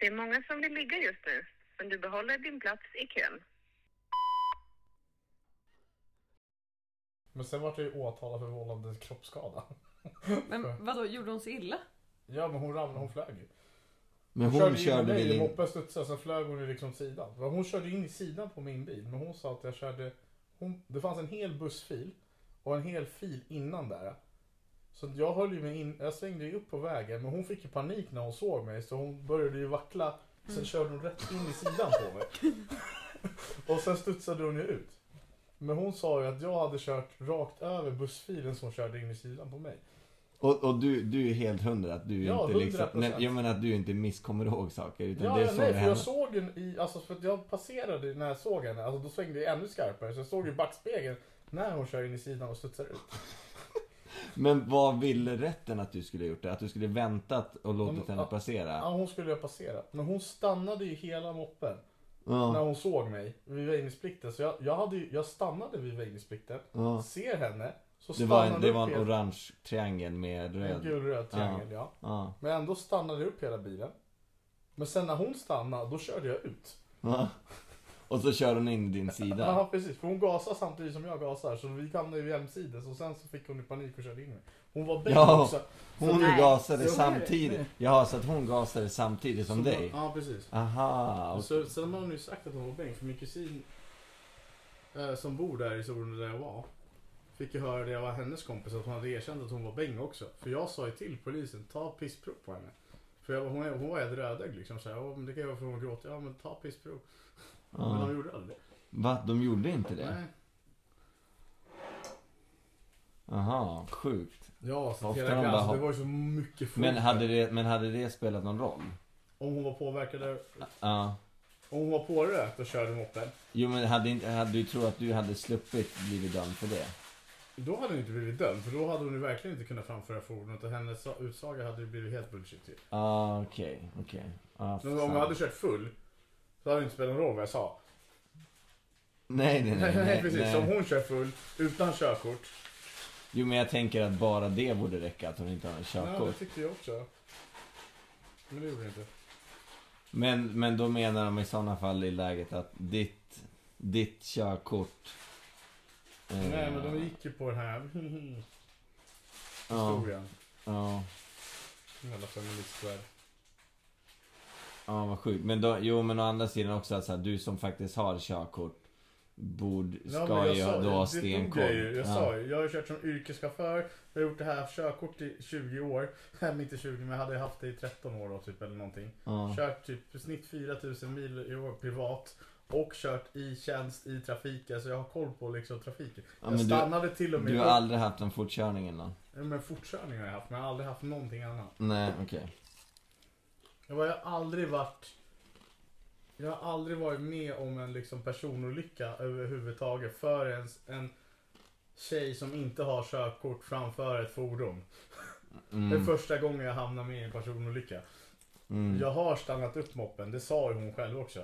Det är många som vill ligga just nu, men du behåller din plats i kön. Men sen vart jag ju åtalad för vållande kroppsskada. Men vadå, gjorde hon sig illa? Ja men hon ramlade, hon flög ju. Men Hon hon körde, körde in i väl in... moppen studsade, sen flög hon ju liksom sidan. Hon körde in i sidan på min bil, men hon sa att jag körde... Hon, det fanns en hel bussfil och en hel fil innan där. Så jag höll ju mig in, jag svängde ju upp på vägen, men hon fick ju panik när hon såg mig så hon började ju vackla. Sen körde hon rätt in i sidan på mig. och sen studsade hon ju ut. Men hon sa ju att jag hade kört rakt över bussfilen som körde in i sidan på mig. Och, och du, du är helt hundra att du Ja, inte liksom... 100%. Nej, jag menar att du inte misskommer ihåg saker. Utan Ja, det är ja så nej, det för jag såg den i, alltså för att jag passerade när jag såg henne, alltså då svängde jag ännu skarpare. Så jag såg i backspegeln när hon kör in i sidan och studsar ut. Men vad ville rätten att du skulle gjort det? Att du skulle väntat och låtit Men, henne passera? Ja, hon skulle ju ha passerat. Men hon stannade ju hela moppen när Ja, hon såg mig vid väjningsplikten. Så jag, jag, hade ju, jag stannade vid väjningsplikten, ja. ser henne, så Det var en, det var en hela- orange triangel med en röd. gulröd triangel, ja. Ja. Men ändå stannade jag upp hela bilen. Men sen när hon stannade, då körde jag ut. Ja. Och så kör hon in i din Ja, sida. precis. För hon gasar samtidigt som jag gasar. Så vi hamnade ju jämsides och sen så fick hon i panik och körde in mig. Hon var bäng Ja. också. Hon Nej, gasade så- samtidigt. Ja, så att hon gasade samtidigt som Så- dig. Ja, precis. Aha. Och så, sen har hon ju sagt att hon var bäng. För min kusin eh, som bor där i Solna där jag var. Fick ju höra det av hennes kompis att hon hade erkänt att hon var bäng också. För jag sa ju till polisen, ta pissprov på henne. För jag, var- hon, är- hon var helt rödögd liksom. Så här, "Ja, men det kan ju vara för att hon gråter. Ja men ta pissprov. Men Ja. de gjorde aldrig det. Va? De gjorde inte det? Nej. Aha, sjukt. Ja, så Ofta hela de bara har- det var ju så mycket folk Men hade, det, men hade det spelat någon roll? Om hon var påverkad där- Ja. Om hon var pårökt och körde moppen. Jo men hade, inte, hade du tror att du hade sluppit blivit dömd för det? Då hade hon inte blivit dömd. För då hade hon ju verkligen inte kunnat framföra fordonet. Och hennes utsaga hade ju blivit helt bullshit ju. Ah, okej, okej. Ah, Men om fan. jag hade kört full. Så hade det inte spelat någon roll vad jag sa. Nej, nej, nej. Nej, nej, precis. nej. Om hon kör full utan körkort. Jo men jag tänker att bara det borde räcka, att hon inte har en Ja, det körkort. tyckte jag också. Men det gjorde det inte. Men, men då menar de i sådana fall i läget att ditt, ditt körkort... eh, Nej, men de gick ju på den här ja, historien. ja, Jävla feministvärld. Ja, vad sjukt. Men då, jo men å andra sidan också att så här, du som faktiskt har körkort borde, Ja, ska men jag ju sa- då ha stenkoll. Jag, ju. jag ja. sa ju, jag har kört som yrkeschaufför. Jag har gjort det här körkort i 20 år. Nej, inte 20 men jag hade haft det i 13 år då typ eller någonting. Ja. Kört typ snitt 4000 mil i år privat. Och kört i tjänst i trafiken. Så jag har koll på liksom trafiken. Ja, jag men du, stannade till och med du har aldrig haft en fortkörning? Ja, Men fortkörning har jag haft, men jag har aldrig haft någonting annat. Nej, okej. Jag har aldrig varit... Jag har aldrig varit med om en liksom personolycka överhuvudtaget förrän en tjej som inte har körkort framför ett fordon. Det är Mm. första gången jag hamnar med i en personolycka. Mm. Jag har stannat upp moppen, det sa ju hon själv också.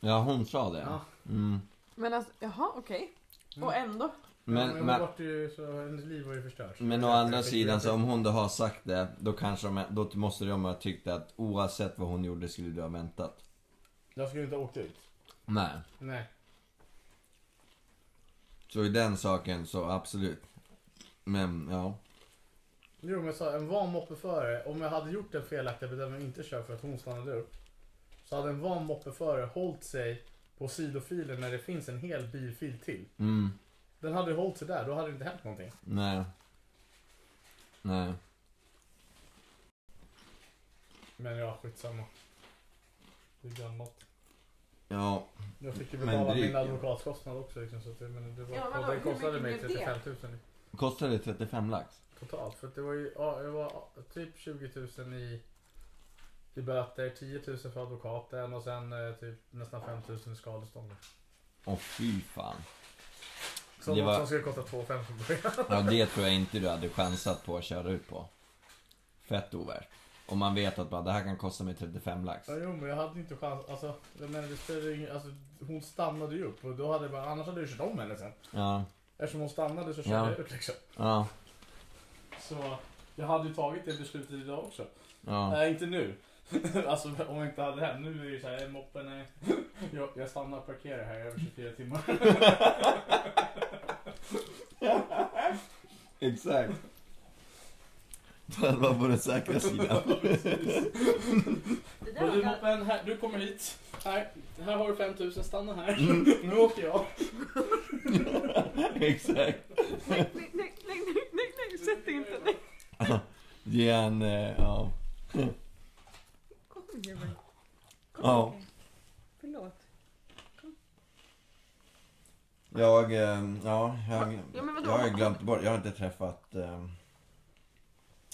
Ja, hon sa det. Ja. Mm. Men alltså, jaha okej. Mm. Och ändå? Men, Men, men, ju, så, hennes liv var ju förstört. men å andra sidan så om hon då har sagt det, då kanske de, då måste de ha tyckt att oavsett vad hon gjorde skulle du ha väntat. Jag skulle inte ha åkt ut. Nej. Nej. Så i den saken så absolut. Men ja. Jo men sa, en van moppeförare, om jag hade gjort en felaktig bedömning och inte kört för att hon stannade upp. Så hade en van moppeförare hållit sig på sidofilen när det finns en hel bilfil till. Mm. Den hade hållit sig där, då hade det inte hänt någonting. Nej. Nej. Men ja, skitsamma. Det är gammalt. Ja. Jag fick ju Men betala drygt, min ja. advokatkostnad också liksom, så att det, men det var, Ja, men och hur kostade mycket mig blev det? 35 000 Kostade det 35 lax? totalt. För att det var ju, ja, det var typ 20 000 i, i böter, 10 000 för advokaten och sen eh, typ nästan 5 000 i skadestånd. Åh fy fan. Som, Det var- som skulle kosta 2 5 från början. Ja det tror jag inte du hade chansat på att köra ut på. Fett ovärt. Om man vet att bara, det här kan kosta mig 35 lax. Ja, jo, men jag hade inte chans. Alltså, jag menar, det spelade ingen, alltså, hon stannade ju upp och då hade jag bara, annars hade jag kört om henne sen. Ja. Eftersom hon stannade så körde Ja. jag ut liksom. Ja. Så jag hade ju tagit det beslutet idag också. Ja. Nej, inte nu. alltså om jag inte hade det här. Nu är det ju såhär, moppen är... Jag, jag stannar och parkerar här över 24 timmar. Exakt. Att vara på den säkra sidan. Det där du var moppen, här, du kommer hit. Här, här har du 5000, stanna här. Mm. Nu åker jag. Exakt. Nej, nej, nej, nej, nej, nej, sätt dig inte. Nej. Ge en, eh, ja. Kom. Kom Ja. Jag, eh, ja, jag, Ja, men vadå? jag har glömt bort, jag har inte träffat eh,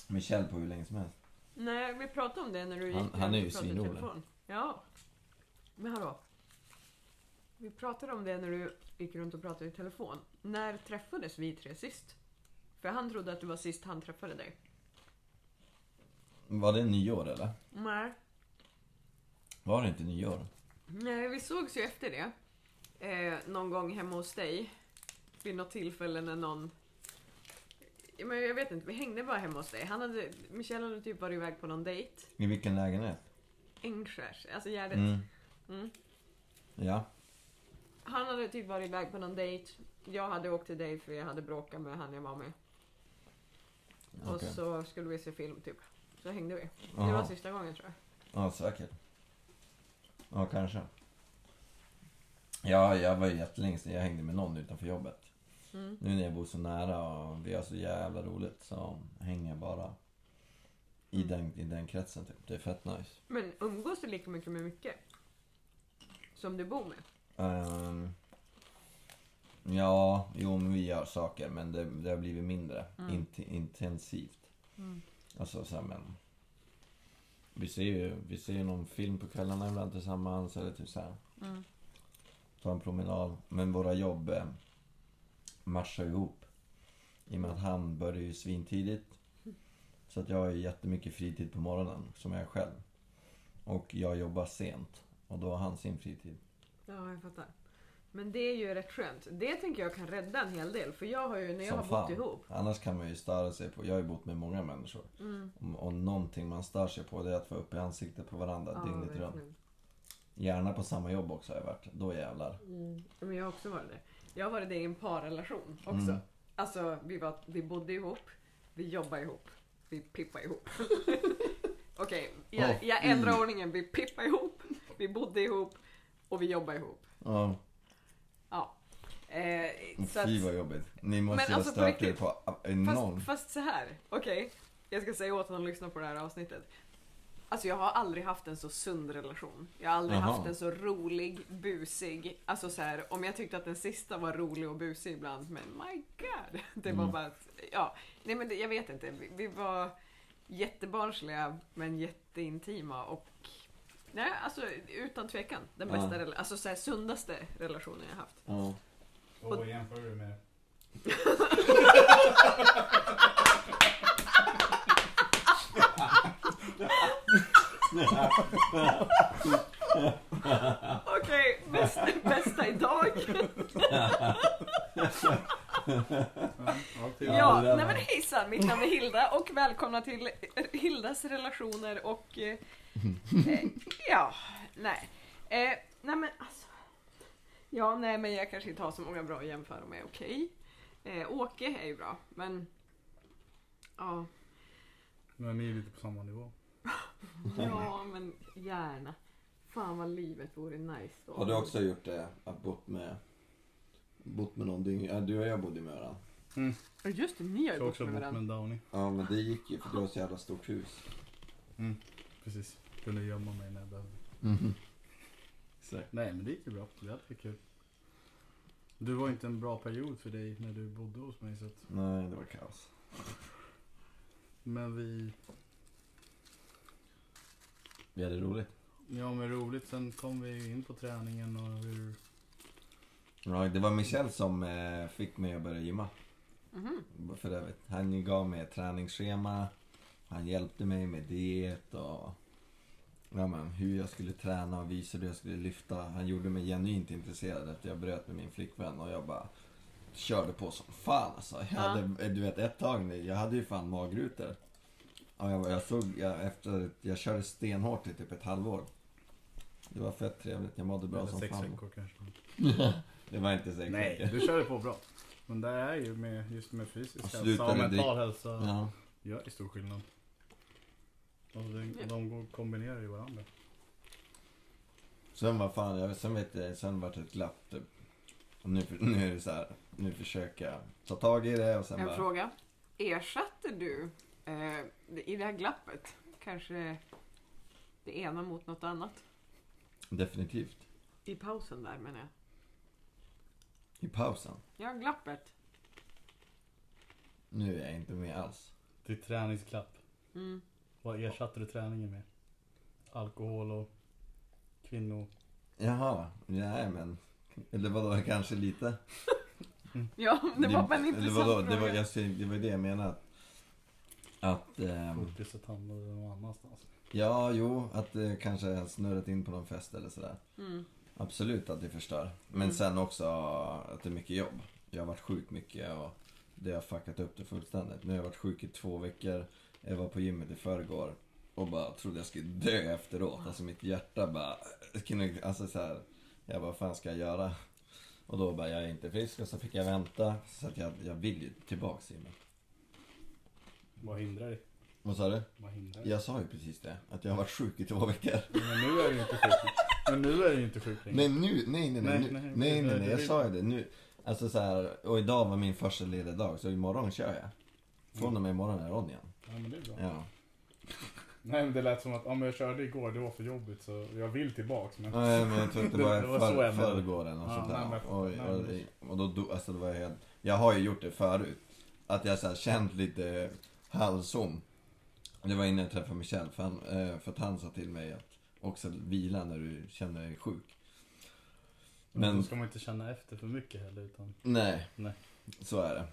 Michel på hur länge som helst. Nej, vi pratade om det när du Han- gick han är ju svinrolig. Ja. Men hallå. Vi pratade om det när du gick runt och pratade i telefon. När träffades vi tre sist? För han trodde att det var sist han träffade dig. Var det nyår eller? Nej. Var det inte nyår? Nej, vi sågs ju efter det. Eh, någon gång hemma hos dig. Vid något tillfälle när någon... Men jag vet inte, vi hängde bara hemma hos dig. Han hade, Michel hade typ varit iväg på någon dejt. I vilken lägenhet? Ängskärs, alltså Gärdet. Mm. Mm. Ja. Han hade typ varit iväg på någon dejt. Jag hade åkt till dig för jag hade bråkat med han jag var med. Och Okej. så skulle vi se film typ. Så hängde vi. Det Aha. var sista gången tror jag. Ja, säkert. Ja, kanske. Ja, jag var ju jättelänge sedan jag hängde med någon utanför jobbet. Mm. Nu när jag bor så nära och vi har så jävla roligt så hänger jag bara i, Mm. den, i den kretsen typ. Det är fett nice. Men umgås du lika mycket med mycket? Som du bor med? Ehm, ja, jo men vi gör saker men det, det har blivit mindre Mm. int- intensivt. Mm. Alltså så här, men vi ser ju vi ser någon film på kvällarna ibland tillsammans eller typ så här. Mm. Ta en promenad. Men våra jobb eh, matchar ihop. I och med att han börjar ju svintidigt. Så att jag har ju jättemycket fritid på morgonen som jag är själv. Och jag jobbar sent. Och då har han sin fritid. Ja, jag fattar. Men det är ju rätt skönt. Det tänker jag kan rädda en hel del. För jag har ju, när jag Som har bott fan. ihop. Annars kan man ju störa sig på, jag har ju bott med många människor. Mm. Och, och någonting man stör sig på det är att få upp i ansiktet på varandra Ja, dygnet runt. verkligen. Gärna på samma jobb också har jag varit. Då jävlar. Mm. Men jag har också varit det. Jag har varit det i en parrelation också. Mm. Alltså, vi, var, vi bodde ihop, vi jobbade ihop, vi pippade ihop. Okej, jag, Åh, jag ändrar fy. ordningen. Vi pippade ihop, vi bodde ihop och vi jobbade ihop. Ja, Eh, så fy vad jobbigt. Ni måste Men ju alltså, ha på stört er på enormt. fast, fast så här, okej. Jag ska säga åt honom att lyssna på det här avsnittet. Alltså jag har aldrig haft en så sund relation. Jag har aldrig Jaha. haft en så rolig, busig. Alltså så här, om jag tyckte att den sista var rolig och busig ibland, men my god. Det var Mm. bara att, ja. Nej men det, jag vet inte. Vi, vi var jättebarnsliga men jätteintima och Nej, alltså utan tvekan den Ja. bästa, rela- alltså så här, sundaste relationen jag haft. Ja. Och vad jämför du med? Okej, bästa, bästa idag. Ja, nej men hejsan, mitt namn är Hilda och välkomna till Hildas relationer och... Eh, eh, ja, nej. Eh, nej men alltså. Ja, nej men jag kanske inte har så många bra att jämföra med, okej. Eh, Åke är ju bra, men... Ja, Men ni är lite på samma nivå. ja men gärna. Fan vad livet vore nice då. Har du också gjort det? Att bott med, bott med någon dyng... Ja, du och jag bodde med varandra. Ja, Just det, ni har Jag ju har bott också med bott varandra. med en Downy. Ja, men det gick ju för du har så jävla stort hus. Precis. Kunde gömma mig när jag behövde. Mhm. Nej men det gick ju bra. Det hade kul. Du var inte en bra period för dig när du bodde hos mig så att, Nej, det var kaos. Men vi... Vi hade roligt. Ja men roligt. Sen kom vi in på träningen och hur... Ja, det var Michel som eh, fick mig att börja gymma. Mhm. För övrigt. Han gav mig ett träningsschema. Han hjälpte mig med diet och ja, men, hur jag skulle träna och visade hur jag skulle lyfta. Han gjorde mig genuint intresserad efter jag bröt med min flickvän och jag bara körde på som fan alltså. Jag Ja. hade, du vet ett tag, jag hade ju fan magrutor. Ja, jag, jag såg, jag, efter, jag körde stenhårt i typ ett halvår. Det var fett trevligt, jag mådde bra Eller som sex fan. veckor kanske. Det var inte sex Nej, veckor. du körde på bra. Men det är ju med, just med fysisk Och hälsa slutade och mental drick- hälsa Ja. gör ju stor skillnad. Och de, de går, kombinerar ju varandra. Sen vad fan, jag, sen vet jag, sen vart det ett glapp typ. Och nu, nu är det så här, nu försöker jag ta tag i det och sen En bara... fråga. Ersatte du i det här glappet kanske det ena mot något annat? Definitivt. I pausen där menar jag. I pausen. Ja, glappet. Nu är jag inte med alls. Ditt träningsklapp. Mm. Vad ersatte du träningen med? Alkohol och kvinnor. Jaha, nej men. Eller vadå, kanske lite. Ja, det var bara en Eller intressant vadå, det var, fråga. jag, det var det jag menade. Att, ehm, Fokuset hamnade någon annanstans. ja, jo, att det kanske har snurrat in på någon fest eller sådär. Mm. Absolut att det förstör. Men Mm. sen också att det är mycket jobb. Jag har varit sjuk mycket och det har fuckat upp det fullständigt. Nu har jag varit sjuk i två veckor. Jag var på gymmet i förrgår och bara trodde jag skulle dö efteråt. Alltså mitt hjärta bara... kunde- Alltså så här, jag bara, vad fan ska jag göra? Och då bara, jag är inte frisk och så fick jag vänta. Så att jag, jag vill ju tillbaks gymmet. Vad hindrar dig? Vad sa du? Vad hindrar dig? Jag sa ju precis det. Att jag har varit sjuk i två veckor. Men nu är du inte sjuk. Men nu är du inte sjuk längre. Nej nu, nej nej nej, Nej, nej, nej, nej, nej, jag sa ju det nu. Alltså så här, och idag var min första lediga dag, så imorgon kör jag. Från och med imorgon är igen. Ja men det är bra. Ja. Nej men det lät som att, men jag körde igår, det var för jobbigt så jag vill tillbaks men. Nej men jag tror att det var, det var för, förrgår eller något Ja, sånt där. nej, men- och, nej, och, och då, då, alltså det var helt, jag har ju gjort det förut. Att jag så här, känt lite halsont. Det var innan jag träffade Michel, för, han, eh, för att han sa till mig att också vila när du känner dig sjuk. Men Men- då ska man inte känna efter för mycket heller utan. Nej, Nej. så är det.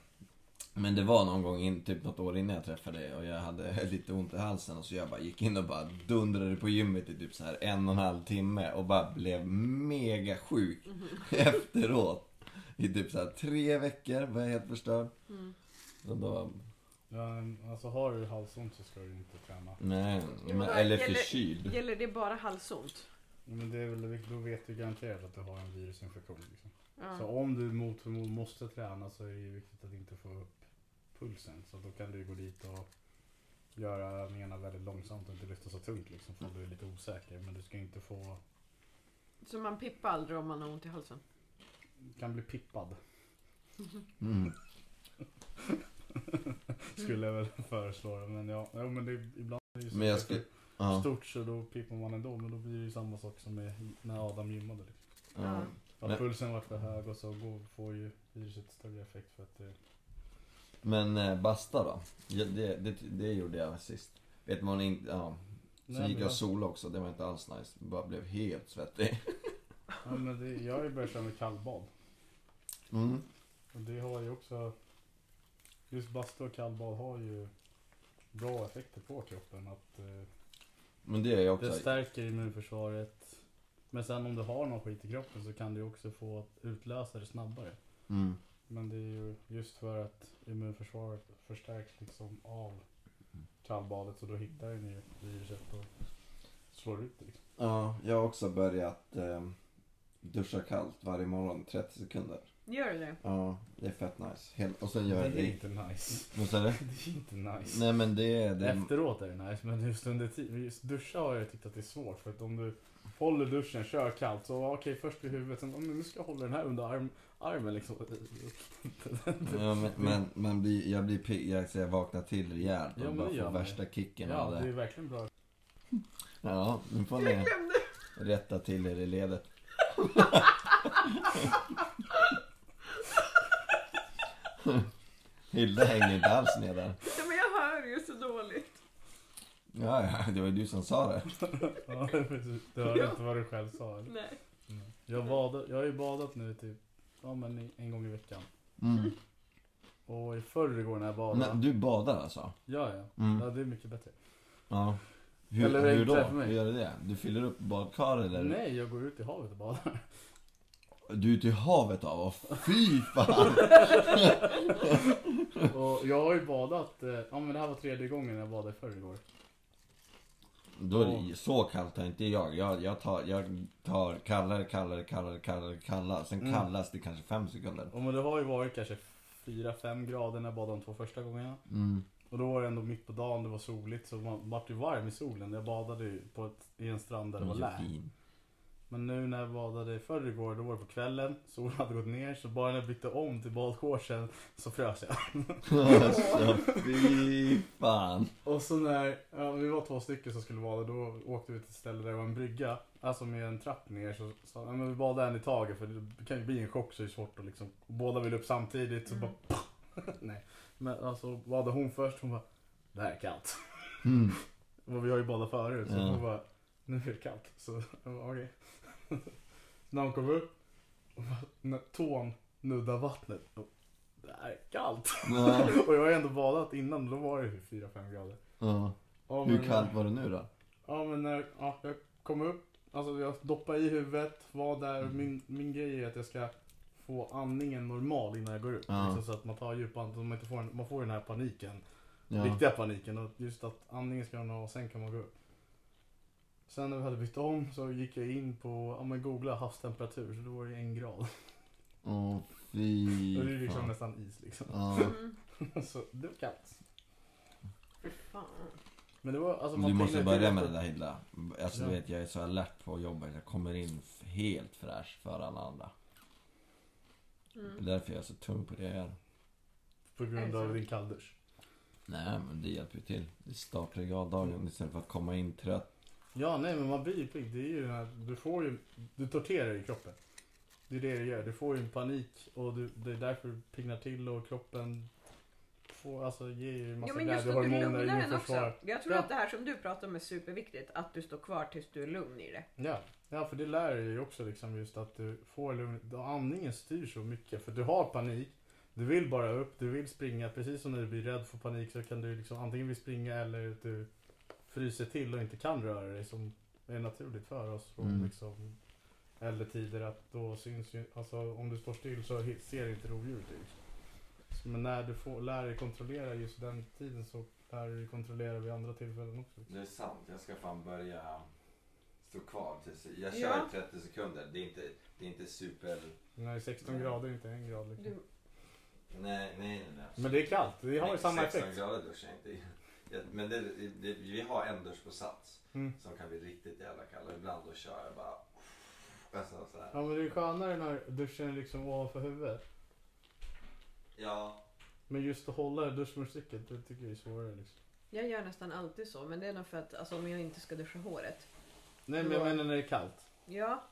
Men det var någon gång, in, typ något år innan jag träffade dig och jag hade lite ont i halsen och så jag bara gick in och bara dundrade på gymmet i typ så här en och en halv timme och bara blev mega sjuk efteråt. I typ så här tre veckor var jag helt förstörd. Mm. Så då, Ja, alltså har du halsont så ska du inte träna. nej, men, eller gäller- förkyld. Gäller det bara halsont? Men det är väl, då vet du garanterat att du har en virusinfektion. Liksom. Ja. Så om du mot förmodan måste träna så är det viktigt att inte få upp pulsen. Så då kan du gå dit och göra övningarna väldigt långsamt och inte lyfta så tungt liksom. För du är lite osäker. Men du ska inte få, Så man pippar aldrig om man har ont i halsen? du kan bli pippad. Mm. Skulle jag väl föreslå. Men ja, ja men det, ibland är det ju så Men jag det skulle, ja, stort så då pippar man ändå. Men då blir det ju samma sak som med, när Adam gymmade. Liksom. ja. Att Men- pulsen varit för hög och så går, får ju viruset större effekt för att det... Men eh, basta då? Ja, det, det, det gjorde jag sist. Vet man inte, ja. Sen Nej, gick jag jag- sola också, det var inte alls nice. Bara blev helt svettig. Ja, men det, jag har ju börjat köra med kallbad. Mm. Och det har ju också... Just bastu och kallbad har ju bra effekter på kroppen. Att, eh, Men det är jag också. det stärker immunförsvaret. Men sen om du har någon skit i kroppen så kan du också få att utlösa det snabbare. Mm. Men det är ju just för att immunförsvaret förstärks liksom av kallbadet så då hittar den ju viruset och slår ut det. Liksom. Ja, jag har också börjat eh, duscha kallt varje morgon, 30 sekunder. Gör du det? Ja, det är fett nice. Helt, och sen gör jag det är det. inte nice. Vad sa du? Det är inte nice. Nej men det är... Det, Efteråt är det nice, men just under tiden. Just duscha har jag tyckt att det är svårt. För att om du håller duschen, kör kallt. Så okej, först vid huvudet, sen om nu ska jag hålla den här under arm, armen liksom. ja, men, men man blir, jag blir pigg, jag, jag vaknar till rejält Ja, och men bara får värsta kicken Ja, av det är det. verkligen bra. Ja, nu får ni rätta till er i ledet. Hilda hänger inte alls med där. Ja, men jag hör ju så dåligt. Ja, ja, det var ju du som sa det. Ja, precis. Du hörde inte vad du själv sa. Eller? Nej. Mm. Jag, badar, jag har ju badat nu typ ja, men i- en gång i veckan. Mm. Och i förrgår när jag badade. Men du badar alltså? Ja, ja. Mm. Ja, det är mycket bättre. Ja. Hur, Eller hur då? för mig? Hur gör du det? Du fyller upp badkar eller? Nej, jag går ut i havet och badar. Du är ute i havet av och fy fan! Och jag har ju badat, eh, ja men det här var tredje gången jag badade förr igår. Då är det så kallt har inte jag. Jag, jag, tar, jag tar kallare, kallare, kallare, kallare, kallare. Sen Mm. kallast i kanske fem sekunder. Och men det har ju varit kanske 4-5 grader när jag badade de två första gångerna. Mm. Och då var det ändå mitt på dagen, det var soligt så man vart ju varm i solen. Jag badade ju på ett, i en strand där det var lä. fin. Men nu när jag badade förr igår, då var det på kvällen. Solen hade gått ner så bara när jag bytte om till badshortsen så frös jag. Alltså fy fan. Och så när, ja, vi var två stycken som skulle bada, då åkte vi till ett ställe där det var en brygga. Alltså med en trapp ner så sa ja, men vi badar en i taget för det kan ju bli en chock så är det svårt att liksom, båda vill upp samtidigt så Mm. bara Nej. Men alltså badade hon först, hon bara Det här är kallt. Mm. Och vi har ju badat förut så Ja. hon bara Nu är det kallt. Så okej. så när hon kom upp, och när tån nuddar vattnet. då, Det här är kallt. Ja. och jag har ändå badat innan, då var det ju 4-5 grader. Ja. Ja, Hur kallt var det nu då? Ja men när ja, jag kom upp, alltså jag doppade i huvudet, var där. Mm. Min, min grej är att jag ska få andningen normal innan jag går ut. Ja. Liksom, så att man tar djupa andetag, så man inte får, en, man får den här paniken. Ja. Riktiga paniken. Och just att andningen ska vara normal och sen kan man gå upp. Sen när vi hade bytt om så gick jag in på, ja men googla havstemperatur, så då var det en grad. Åh fy Och det är liksom fan. nästan is liksom. Ja. Mm. så det var kallt. Fy fan. Men det var, alltså Men Du måste börja med det där Hilda. Alltså Ja. du vet jag är så alert på jobbet. Jag kommer in helt fräsch för alla andra. Det är Mm. därför jag är så tung på det jag gör. På grund Är av din kalldusch. Nej men det hjälper ju till. Det startar igång dagen istället för att komma in trött. Ja, nej men man blir ju pigg. Det är ju här, du får ju, du torterar ju kroppen. Det är det du gör. Du får ju en panik och du, det är därför du piggnar till och kroppen får, alltså ger ju massa Ja men just att du lugnar den också. Jag tror Ja. att det här som du pratar om är superviktigt. Att du står kvar tills du är lugn i det. Ja. ja, för det lär ju också liksom just att du får lugn. Andningen styr så mycket. För du har panik, du vill bara upp, du vill springa. Precis som när du blir rädd för panik så kan du liksom antingen vill springa eller du fryser till och inte kan röra dig som är naturligt för oss från Mm. liksom äldre tider att då syns ju, alltså om du står still så ser inte rovdjuret ut. Men när du får, lär dig kontrollera just den tiden så lär du dig kontrollera vid andra tillfällen också. Det är sant. Jag ska fan börja stå kvar tills... Jag kör Ja. i 30 sekunder. Det är inte, det är inte super... Är 16 grader inte en grad liksom. Du, Nej, nej, nej. Men det är kallt, det har ju samma 16 effekt. grader duschar jag inte i. Ja, Men det, det, vi har en dusch på Sats Mm. som kan bli riktigt jävla kall. Och ibland då kör jag bara... Alltså. Ja men det är skönare när duschen är liksom ovanför huvudet. Ja. Men just att hålla duschmunstycket, det tycker jag är svårare liksom. jag gör nästan alltid så. Men det är nog för att alltså, om jag inte ska duscha håret. Nej men jag menar när det är kallt. Ja.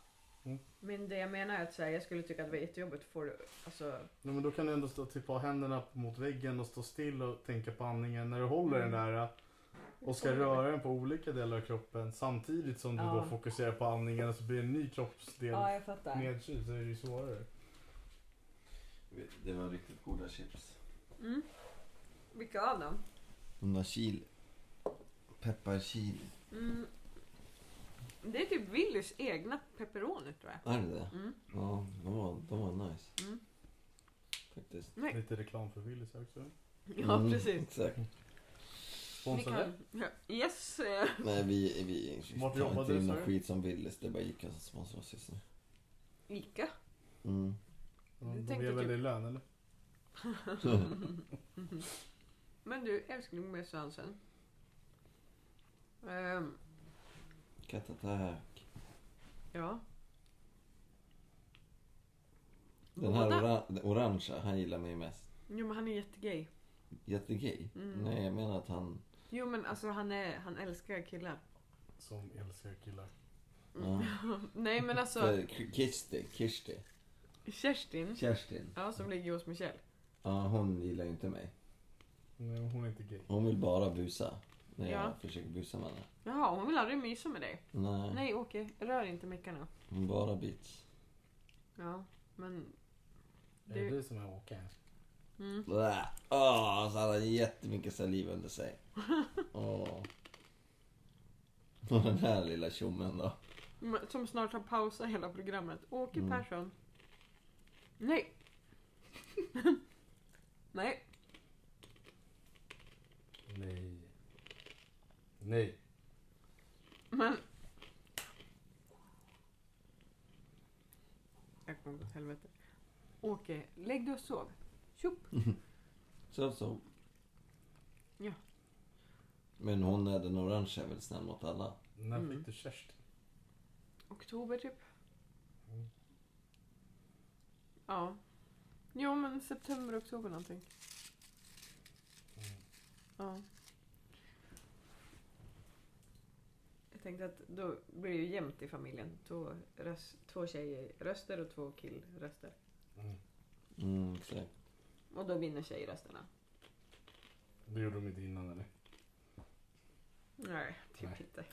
Mm. Men det jag menar är att så här, jag skulle tycka att det var jättejobbigt. Får du, alltså, Nej, men då kan du ändå stå, typ, ha händerna mot väggen och stå still och tänka på andningen när du håller den där. Och ska röra den på olika delar av kroppen samtidigt som du Ja. då fokuserar på andningen och så blir en ny kroppsdel ja, nedkyld så är det ju svårare. Det var riktigt goda chips. Mm. Vilka av dem? De där chili. Pepparchili. Mm. Det är typ Willys egna pepperoni tror jag. Är det det? Mm. Ja, de var, de var nice. Mm. Faktiskt. Nej. Lite reklam för Willys också. Ja, Mm, precis. Exakt. Ni Sponsrade? kan, ja, yes. eh, Nej, vi, vi Vart tar inte du, in sa någon du? skit som Willys. Det är bara Ica som sponsrar oss just nu. Ica. Mm. De tänkte ger väl typ- lön eller? Men du älskling med svansen. Ehm, Cat attack. ja. Den här Båda- orangea, han gillar mig mest. Jo men han är jättegay. Jättegay. Mm. Nej, jag menar att han... Jo men alltså han, är, han älskar killar. Som älskar killar. Ja. Nej men alltså Kirsti, Kirsti. Kerstin. Kerstin. Ja som ligger hos Michelle. Ja, hon gillar ju inte mig. Nej, hon är inte gay. Hon vill bara busa. När jag Ja. försöker busa med henne. Jaha hon vill aldrig mysa med dig. Nej, Nej Åke, rör inte mickarna. hon bara bits. Ja men. Det är Du- du som är Håkan. Mm. Blä. Åh, så hade han jättemycket saliv under sig. Åh. Och den här lilla tjommen då. Men- Som snart har pausat hela programmet. Åke Mm. Persson. Nej. Nej. Nej. Nej. Men... Jag kommer åt helvete. Åke, lägg dig och sov. Tjopp. Så, så. Ja. Men hon är den orange är väl snäll mot alla? När Mm. fick du Kerstin? Oktober typ. Mm. Ja. Jo men september, oktober någonting. Mm. Ja. Jag tänkte att då blir det ju jämnt i familjen. Två, röst, två tjejröster och två killröster. Mm. Mm, exakt. Och då vinner tjejrösterna. Det gjorde de inte innan eller? Nej, typ Nej. inte.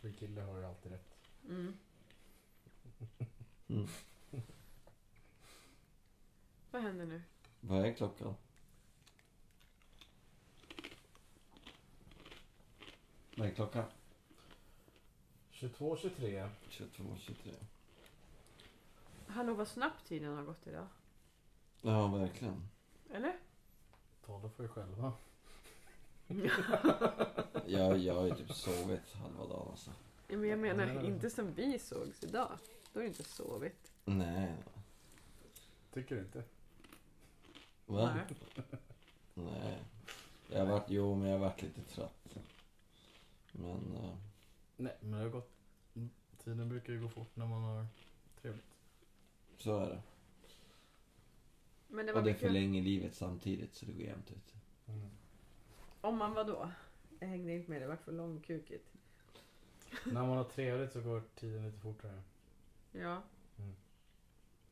För kille har ju alltid rätt. Mm. Mm. Vad händer nu? Vad är klockan? Vad är klockan? 22, 23. 22, 23. Hallå vad snabbt tiden har gått idag. Ja, verkligen. Eller? Tala för er själva. Jag, jag har ju typ sovit halva dagen alltså. Ja, men jag menar inte som vi sågs idag. Då har du inte sovit. Nej. Tycker du inte? Va? Nej. Nej. Jag har varit, jo men jag har varit lite trött. Men, eh, Nej, men det har gått... Tiden brukar ju gå fort när man har trevligt. så är det. Men det var Och det mycket... förlänger livet samtidigt så det går jämnt ut. Mm. Om man var då? Jag hängde inte med, det vart för långkukigt. när man har trevligt så går tiden lite fortare. Ja. Mm.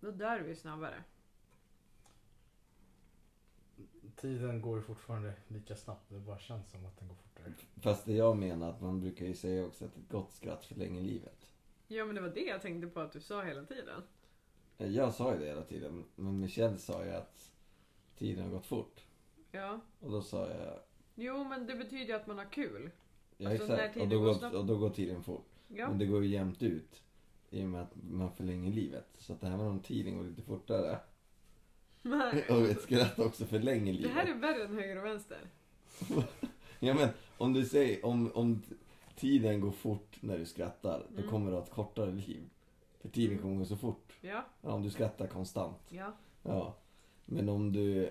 Då dör vi snabbare. Tiden går ju fortfarande lika snabbt. Det bara känns som att den går fortare. Fast det jag menar att man brukar ju säga också att ett gott skratt förlänger livet. Ja men det var det jag tänkte på att du sa hela tiden. Jag sa ju det hela tiden, men Michelle sa ju att tiden har gått fort. Ja. Och då sa jag, Jo men det betyder ju att man har kul. ja Alltså, exakt, och då, går snabbt. och då går tiden fort. Ja. Men det går ju jämnt ut. I och med att man förlänger livet. Så att även om tiden går lite fortare Nej. och ett skratt också förlänger Det livet. här är värre än höger och vänster. Ja men om du säger, om, om tiden går fort när du skrattar, då Mm. kommer du ha ett kortare liv. För tiden Mm. kommer gå så fort. Ja. Ja, om du skrattar konstant. Ja. Ja. Men om du,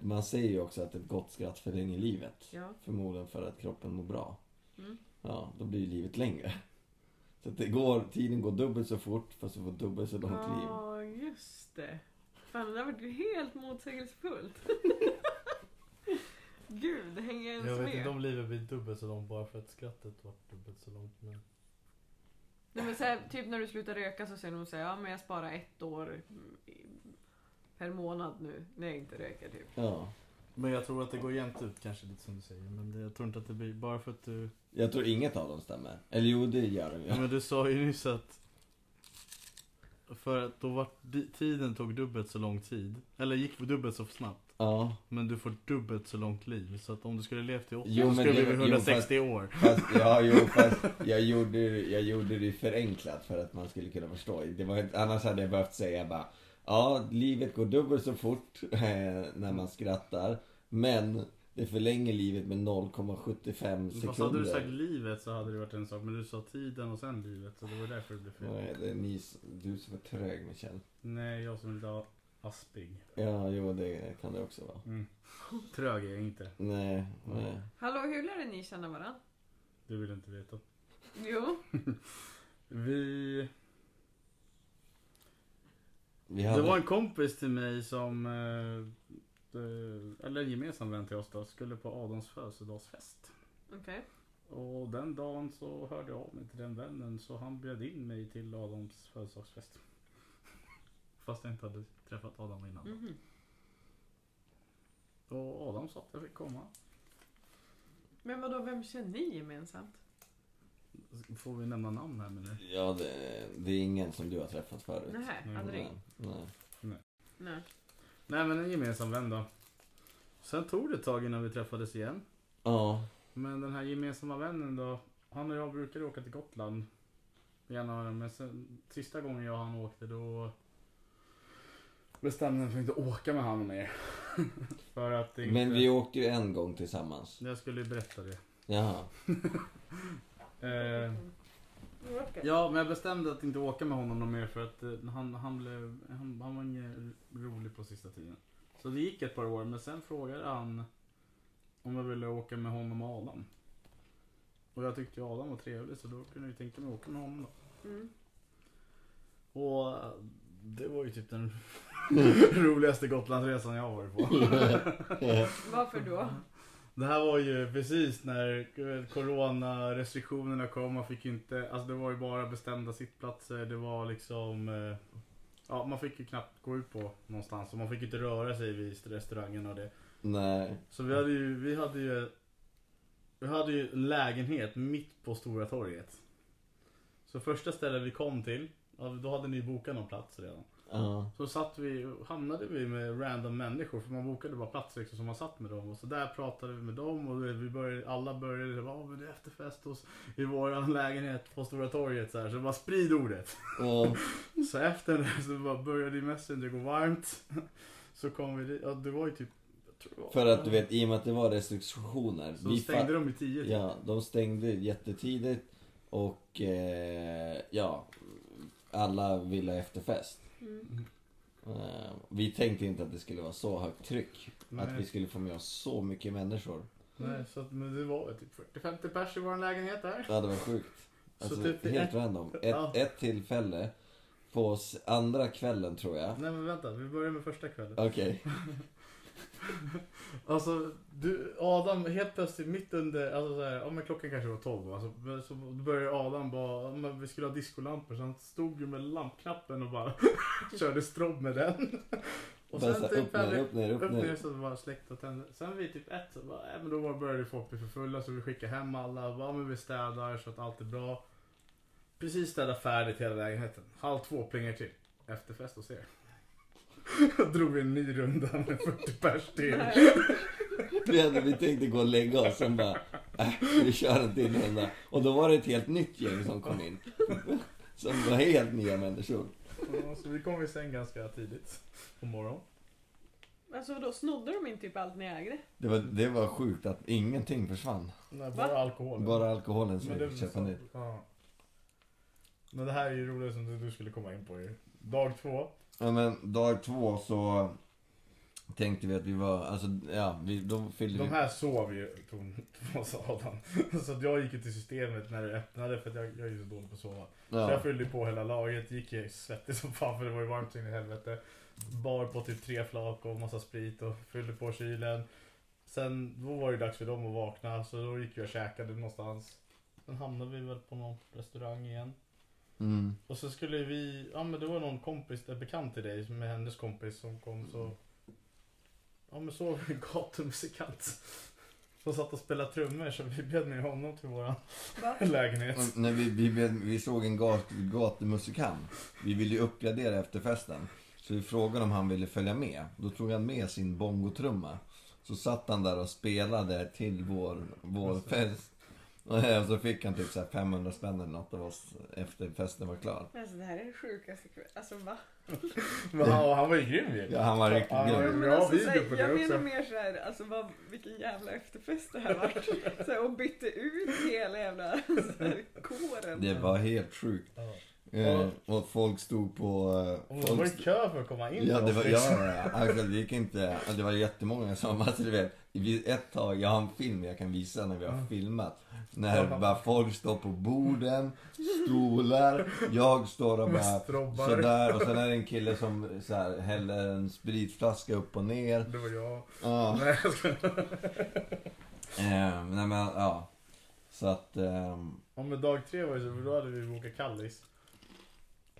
man säger ju också att ett gott skratt förlänger livet. Ja. Förmodligen för att kroppen mår bra. Mm. Ja, då blir ju livet längre. Så att det går, tiden går dubbelt så fort fast du får dubbelt så långt liv. Ja, just det. Fan, det där var helt motsägelsefullt. Gud, hänger jag ens Jag vet med? inte om livet blir dubbelt så långt bara för att skrattet var dubbelt så långt. Men... Nej, men så här, typ när du slutar röka så säger de så här, ja men jag sparar ett år per månad nu när jag inte röker typ. Ja. men jag tror att det går jämnt ut kanske lite som du säger. Men det, jag tror inte att det blir bara för att du... Jag tror inget av dem stämmer. Eller jo, det gör de ju. Ja. Men du sa ju nyss att... För att då var tiden tog dubbelt så lång tid. Eller gick dubbelt så snabbt. Ja. Men du får dubbelt så långt liv. Så att om du skulle levt till 80 Jo, så skulle du bli jo, 160 år. Fast, ja, jo, fast jag gjorde, jag gjorde det förenklat för att man skulle kunna förstå. Det var, annars hade jag behövt säga bara Ja, livet går dubbelt så fort eh, när man skrattar. Men det förlänger livet med 0,75 Fast hade du sagt sekunder. livet så hade det varit en sak. Men du sa tiden och sen livet. Så det var därför det blev fel. Nej, det är ni, du som är trög Michel. Nej, jag som är lite aspig. Ja, jo det kan det också vara. Mm. Trög är jag inte. Nej, nej. Hallå, hur lärde ni känna varandra? Du vill inte veta. Jo. Vi... Vi Det hade... var en kompis till mig som... eh, eh, Eller en gemensam vän till oss då. Skulle på Adams födelsedagsfest. Okej. Och den dagen så hörde jag av mig till den vännen så han bjöd in mig till Adams födelsedagsfest. Fast jag inte hade träffat Adam innan. Mhm. Och Adam sa att jag fick komma. Men vadå, vem känner ni gemensamt? Får vi nämna namn här med nu? Ja, det, det är ingen som du har träffat förut. Nej, Nej, aldrig. Nej, nej. Nej. Nej men en gemensam vän då. Sen tog det ett tag innan vi träffades igen. Ja, Men den här gemensamma vännen då. Han och jag brukade åka till Gotland. Gärna, men sen, sista gången jag och han åkte då. Bestämde mig för att inte åka med han mer. för att inte... Men vi åkte ju en gång tillsammans. Jag skulle ju berätta det. Jaha. Eh, ja, men jag bestämde att inte åka med honom någon mer för att eh, han, han, blev, han, han var ingen rolig på sista tiden. Så det gick ett par år, men sen frågade han om jag ville åka med honom och Adam. Och jag tyckte ju Adam var trevlig så då kunde jag ju tänka mig att åka med honom då. Mm. Och det var ju typ den roligaste Gotlandsresan jag har varit på. Varför då? Det här var ju precis när coronarestriktionerna kom. Man fick inte, alltså det var ju bara bestämda sittplatser. Det var liksom, eh, ja man fick ju knappt gå ut på någonstans. Och man fick inte röra sig vid restaurangen och det. Nej. Så vi hade ju, vi hade ju, vi hade ju en lägenhet mitt på Stora torget. Så första stället vi kom till, då hade ni bokat någon plats redan. Ja. Så satt vi, hamnade vi med random människor för man bokade bara plats liksom som man satt med dem och så där pratade vi med dem och vi började, alla började var men det är efterfest hos, i vår lägenhet på Stora torget så här så bara sprid ordet. Ja. Så efter det så bara började i Messenger gå varmt. Så kom vi dit, ja det var ju typ, För att du vet, i och med att det var restriktioner. Så vi stängde fa- de i tio typ. Ja, de stängde jättetidigt. Och eh, ja, alla ville ha efterfest. Mm. Eh, vi tänkte inte att det skulle vara så högt tryck. Nej. Att vi skulle få med oss så mycket människor. Nej, så att, men det var väl typ 40-50 pers i vår lägenhet där. Ja, det var sjukt. Så Alltså, typ helt ett- random. Ett, Ja. ett tillfälle på s- andra kvällen tror jag. Nej men vänta, vi börjar med första kvällen. Okej. Alltså, du, Adam helt plötsligt mitt under, alltså så här, ja men klockan kanske var 12 alltså, så började Adam bara, men vi skulle ha discolampor så han stod ju med lampknappen och bara körde strobb med den. Och här, typ upp ner, upp ner, upp upp ner ner. så bara släckte och tände. Sen vid typ ett så bara, äh, men då började folk bli för fulla så vi skickade hem alla. och Bara, ja, men vi städar så att allt är bra. Precis städa färdigt hela lägenheten. Halv två plingar till. Efterfest hos er. Då drog vi en ny runda med 40 pers till. Vi, hade, vi tänkte gå och lägga oss, sen bara, äh, vi kör en till runda. Och då var det ett helt nytt gäng som kom in. Som var helt nya människor. Ja, Så vi kom i säng ganska tidigt på morgonen. Alltså då snodde de inte typ allt ni ägde? Det var, det var sjukt att ingenting försvann. Nej, Va? bara alkohol. Bara alkoholen som Men vi köpa nytt. ja. Men det här är ju roligt som du, du skulle komma in på ju. Dag två. Ja men dag två så tänkte vi att vi var, alltså ja, vi, då fyllde De vi... här sov ju, Thomas Adam. Så jag gick till systemet när det öppnade för att jag, jag är ju så dålig på att sova. Så jag Ja, fyllde på hela laget, gick ju svettig som fan för det var ju varmt in i helvete. Bar på typ tre flak och massa sprit och fyllde på kylen. Sen, då var det dags för dem att vakna så då gick jag och käkade någonstans. Sen hamnade vi väl på någon restaurang igen. Mm. Och så skulle vi, ja men det var någon kompis, en bekant till dig med hennes kompis som kom så Ja men så var vi en gatumusikant Som satt och spelade trummor så vi bjöd med honom till våran Va? lägenhet Och När vi, vi, vi såg en gat, gatumusikant. Vi ville ju uppgradera efter festen. Så vi frågade om han ville följa med. Då tog han med sin bongotrumma. Så satt han där och spelade till vår, vår fest. Och så fick han typ så här 500 spänn eller något av oss efter festen var klar. Alltså det här är det sjukaste kväll- Alltså va? Men han, han var ju grym ju Ja, han var riktigt Ja, grym. Ja, men Ja, alltså, video på jag menar mer såhär, alltså vad, vilken jävla efterfest det här vart. Såhär, och bytte ut hela jävla såhär, kåren. Det var helt sjukt. Eh, och folk stod på... eh, Och det var folk kö för att komma in Ja, det var, ja, ja, alltså, det gick inte, det var jättemånga som, alltså du vet, vid ett tag, jag har en film jag kan visa när vi har Ja. filmat. När bara folk står på borden, stolar, jag står och bara sådär. Och sen är det en kille som så här, häller en spritflaska upp och ner. Det var jag. Ja, Nej jag ska... eh, nej men ja. Så att, ehm, Ja men dag tre var ju så, för då hade vi bokat Kallis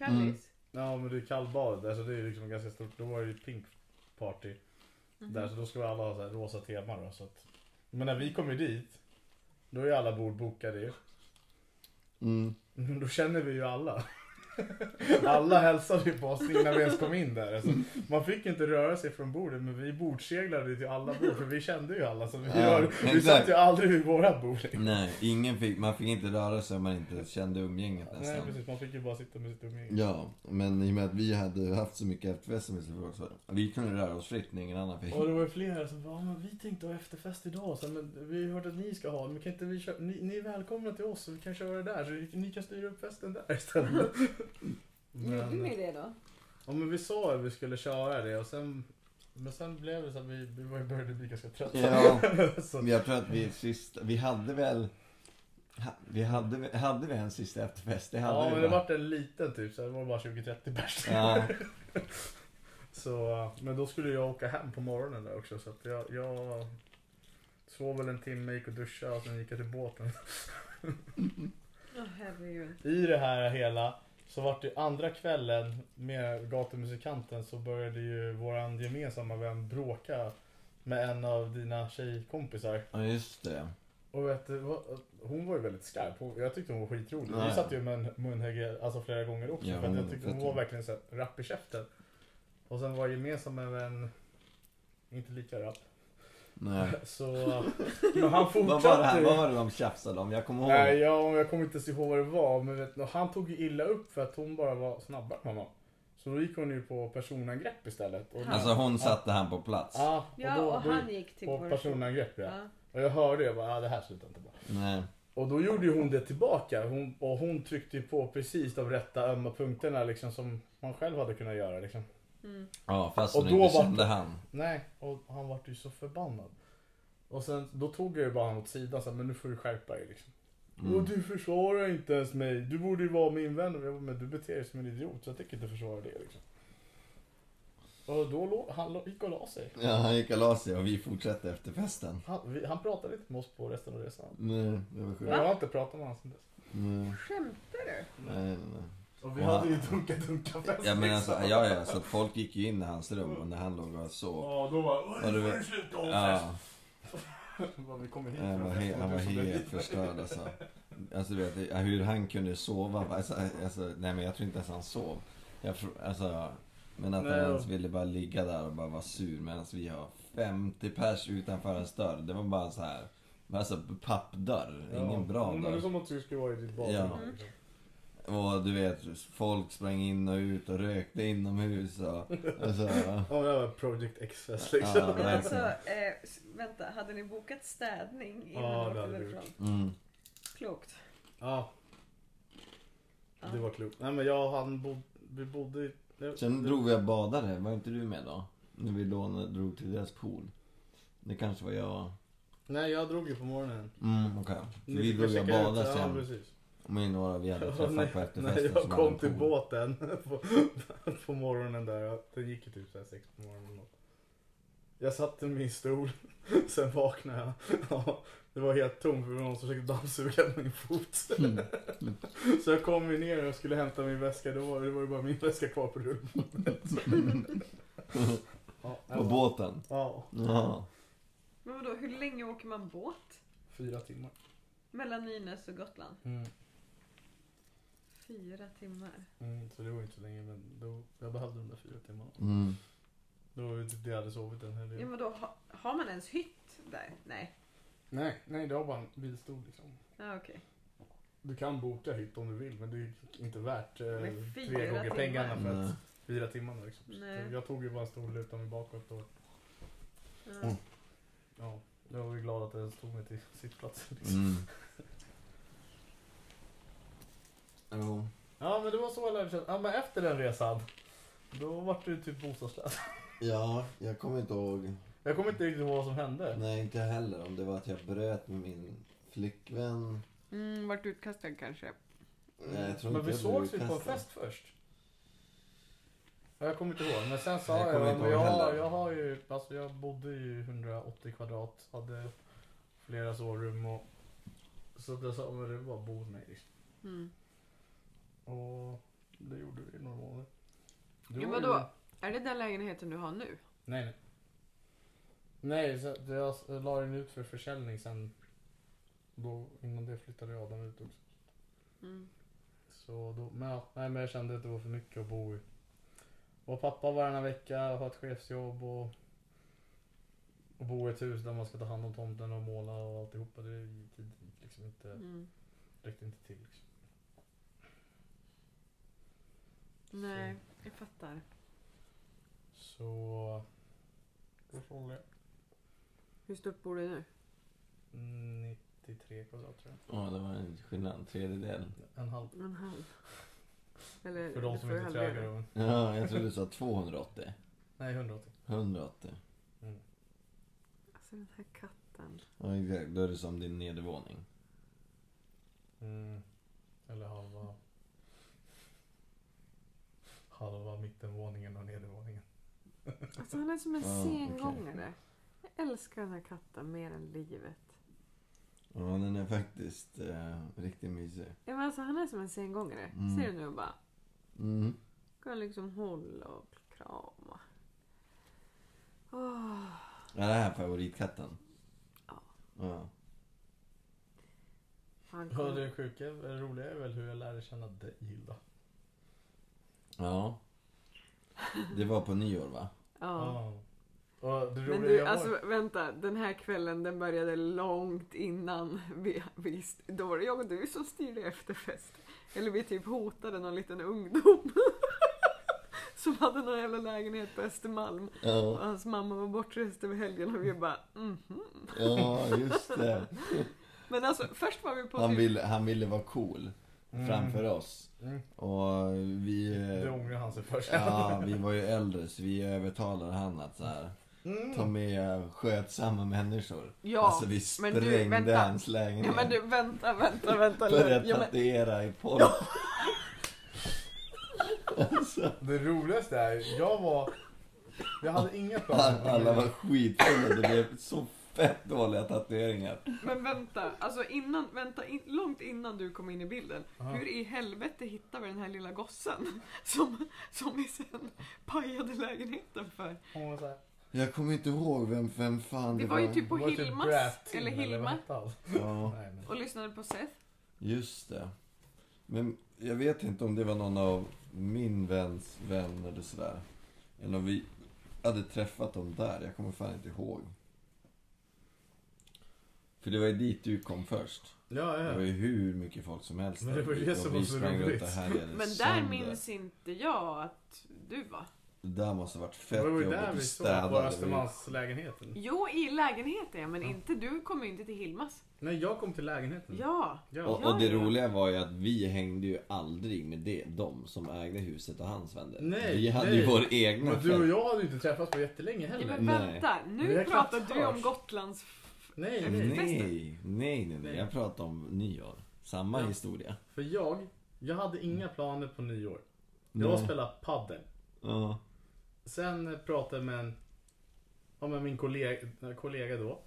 Kallis. Ja men det är kallbad, alltså det är liksom ganska stort. Då var det ju pink party Mhm. där så då ska vi alla ha så här rosa tema då. Så att, men när vi kommer dit, då är alla bord bokade ju. mm, Då känner vi ju alla. Alla hälsade ju på oss innan vi ens kom in där. Alltså, man fick inte röra sig från bordet men vi bordseglade till alla bord för vi kände ju alla. Så vi, Ja, var, vi exakt. satt ju aldrig vid våra bord. Nej, ingen fick, man fick inte röra sig om man inte kände umgänget Nej nästan. precis, man fick ju bara sitta med sitt umgänge. Ja, men i och med att vi hade haft så mycket efterfest som vi skulle också. Vi kunde röra oss fritt när ingen annan fick. Och det var ju flera som "Ja, men vi tänkte ha efterfest idag, så, men vi har hört att ni ska ha men kan inte vi köra, ni, ni är välkomna till oss så vi kan köra där, så ni kan styra upp festen där istället. Gjorde men, ni det då? ja, men vi sa att vi skulle köra det och sen, men sen blev det så att vi, vi var- började bli ganska trötta. Ja, så, men jag tror att vi sist, vi hade väl, vi hade, hade vi en sista efterfest? Det hade ja vi men det va? vart en liten typ, så det var bara 20-30 pers. Ja, Så, men då skulle jag åka hem på morgonen där också så att jag, jag sov väl en timme, gick och duschade och sen gick jag till båten. Åh herregud. I det här hela så vart det andra kvällen med gatumusikanten så började ju våran gemensamma vän bråka med en av dina tjejkompisar. ja just det. Och vet du, hon var ju väldigt skarp. Jag tyckte hon var skitrolig. Vi satt ju med en munhägge alltså flera gånger också. Ja, för jag tyckte hon var verkligen så rapp i käften. Och sen var gemensamma vän inte lika rapp. Nej. Så, men han Vad var, det fortsatte här, vad var det de tjafsade om? Jag kommer ihåg. Nej, jag, jag kommer inte ens ihåg vad det var. Men vet, du, han tog ju illa upp för att hon bara var snabbare än honom. Så då gick hon ju på personangrepp istället. Och, Alltså hon satte han på plats. ja, och Ja, då, och då, han gick till på personangrepp ja. Ja. Och jag hörde det, bara, ah, det här slutar inte bra. Nej. Och då gjorde ju hon det tillbaka. Hon, och hon tryckte ju på precis de rätta ömma punkterna liksom som man själv hade kunnat göra liksom. Mm. Ja, fast Och hon då inte var- kände han. Nej, och han vart ju så förbannad. Och sen, då tog jag ju bara honom åt sidan så här, men nu får du skärpa dig liksom. Mm. Och du försvarar inte ens mig. Du borde ju vara min vän. Och jag bara, men du beter dig som en idiot så jag tänker inte försvara det liksom. Och då låg, han gick och la sig. Ja, han gick och la sig och vi fortsatte efter festen. Han, vi, han pratade inte med oss på resten av resan. Nej, det var sjukt. Jag har inte pratat med honom sen dess. Nej, Skämtar du? nej, nej. Och vi Ja. hade ju dunka-dunka-fest Ja men alltså, liksom. ja ja, så folk gick ju in i hans rum och när han låg och sov. Ja, då var Ja, det du får du sluta ha. Ja, Bara, Vi kommer hit han var, he, han var helt förstörd alltså. Alltså du vet, hur han kunde sova. Alltså, alltså, nej men jag tror inte ens han sov. Jag, alltså, men att Nej, han och- ens ville bara ligga där och bara vara sur medan vi har 50 pers utanför hans dörr. Det var bara så här. Alltså pappdörr, ingen bra men Det är dörr. som att du skulle vara i ditt badrum. Ja. Och du vet, folk sprang in och ut och rökte inomhus och... Alltså, Ja, det var Project X-fest liksom. Ja, Men alltså, eh, vänta, hade ni bokat städning innan Ja, ni åkte därifrån? mm. Klokt. Ja, det var klokt. Nej men jag och han bod, vi bodde i... Sen det- drog vi och badade, var inte du med då? När vi lånade, drog till deras pool. Det kanske var jag. Nej jag drog ju på morgonen. Mm, okej. Ni Vi drog och badade Ja sen. precis. Med några vi hade Ja, träffat när, på när efterfesten jag som hade kom till pool. båten på, på morgonen där. Den gick ju typ så här sex på morgonen. Jag satte mig i min stol. Sen vaknade jag. Ja, det var helt tomt för det var någon som försökte dammsuga min fot. Mm. Så jag kom ju ner och skulle hämta min väska. Då var det var ju bara min väska kvar på rullbordet. Ja, På båten? Ja, Ja. Men vadå, hur länge åker man båt? fyra timmar. Mellan Nynäs och Gotland? Mm. Fyra timmar. Mm, så det var inte så länge men då, jag behövde de där fyra timmarna. Mm. Det var ju typ det jag hade sovit en hel del. Ja men då, ha, har man ens hytt där? Nej. Nej, nej det var bara en bilstol liksom. Ja okej. Du kan boka hytt om du vill men det är inte värt eh, Men fyra tre gånger timmar. pengarna för Nej. att fyra timmar liksom. Så Nej. Jag tog ju bara en stol luta mig bakåt och Ja. Mm. ja, jag var ju glad att jag ens tog mig till sittplatsen. Liksom. Mm. Jo. Ja men det var så jag lärde känna. Ja men efter den resan då var du typ bostadslös. Ja, jag kommer inte ihåg. Jag kommer inte riktigt ihåg vad som hände. Nej, inte heller. Om det var att jag bröt med min flickvän. Mm, vart utkastad kanske. Nej, jag tror men inte vi jag blev sågs ju på en utkastad. fest först. Ja, Jag kommer inte ihåg, men sen sa Jag jag, kommer inte men ihåg jag, heller. jag har ju, alltså jag bodde ju 180 kvadrat, hade flera sovrum och så att jag sa, men det var bara bo hos mig liksom. Mm. Och det gjorde vi i några månader. Det Ja, ju- vadå? Är det den lägenheten du har nu? Nej, nej. Nej, så jag la den ut för försäljning sen. Då, innan det flyttade jag den ut också. Mm. Så då, men, ja, nej, men jag kände att det var för mycket att bo i. Vara pappa varannan vecka, ha ett chefsjobb och, och bo i ett hus där man ska ta hand om tomten och måla och alltihopa. Det gick liksom inte, Mm. räckte inte till. Liksom. Nej, jag fattar. Så... Jag. Hur stort bor du nu? 93 kvadrat tror jag. Ja, det var en skillnad. En tredjedel. En halv. En halv. Eller, För de som inte trägar. Ja, jag trodde du sa 280. Nej, 180. 180. Alltså den här katten. Ja, exakt. Då är det som din nedervåning. Mm. Eller halva... Halva mittenvåningen och nedervåningen. Alltså han är som en Ja, okej. sengångare. Jag älskar den här katten mer än livet. Ja, den är faktiskt eh, riktigt mysig. Ja, men alltså, han är som en sengångare. Mm. Ser du nu bara Mm. kan liksom hålla och krama. Åh. Är det här favoritkatten? Ja. Ja. Han Ja, kom... det sjuka, det roliga är väl hur jag lärde känna dig Hilda. Ja. Det var på nyår va? ja. Och det Men roliga du, jag alltså var... vänta. Den här kvällen den började långt innan vi, vi då var det jag och du som styrde efterfest. Eller vi typ hotade någon liten ungdom. som hade någon jävla lägenhet på Östermalm. Och Ja, hans mamma var bortrest över helgen och vi bara mhm. ja just det. Men alltså först var vi på Han typ... ville, han ville vara cool Mm. framför oss. Mm. Och vi... Det eh, ångrar han sig för sen. Ja, vi var ju äldre så vi övertalade han att så här, Mm. ta med skötsamma människor. Ja, alltså vi men du, sprängde vänta. hans lägenhet. Ja men du vänta, vänta, vänta. Började Ja, men, tatuera i porr. alltså, Det roligaste är, jag var... Jag hade inga planer. på alla var skitfulla, det blev så fett dåliga tatueringar. men vänta, alltså innan, vänta, in, långt innan du kom in i bilden. Aha. Hur i helvete hittade vi den här lilla gossen? Som, som vi sen pajade lägenheten för. Hon var så här, Jag kommer inte ihåg vem, vem fan det, Det var ju typ på var det typ Hilmas, Brat Tim, eller Hilma. Ja, Och lyssnade på Seth. just det. Men jag vet inte om det var någon av min väns vän eller sådär. Eller om vi hade träffat dem där, jag kommer fan inte ihåg. För det var ju dit du kom först. Ja, Det var ja. ju hur mycket folk som helst Men det var ju där. det som vi var så roligt. Men där sönder. minns inte jag att du var. Det där måste ha varit Det fett var ju jobbigt där att vi såg städa. på Det var ju- Östermalmslägenheten. Jo, i lägenheten ja, men inte du kom ju inte till Hilmas. Nej, jag kom till lägenheten. Ja. Ja. Och, och det roliga var ju att vi hängde ju aldrig med det, de som ägde huset och hans vänner. Nej, vi hade nej. ju vår egna Men du och jag hade ju inte träffats på jättelänge Ja, heller. men vänta, Vi nu pratar du om. Gotlands... Nej, Nej. nej. Nej, nej. Jag pratar om nyår. Samma Ja. historia. För jag, jag hade inga planer på nyår. Jag Nej. spelade padel. Ja. Sen pratade jag med, en, ja, med min kollega, kollega då.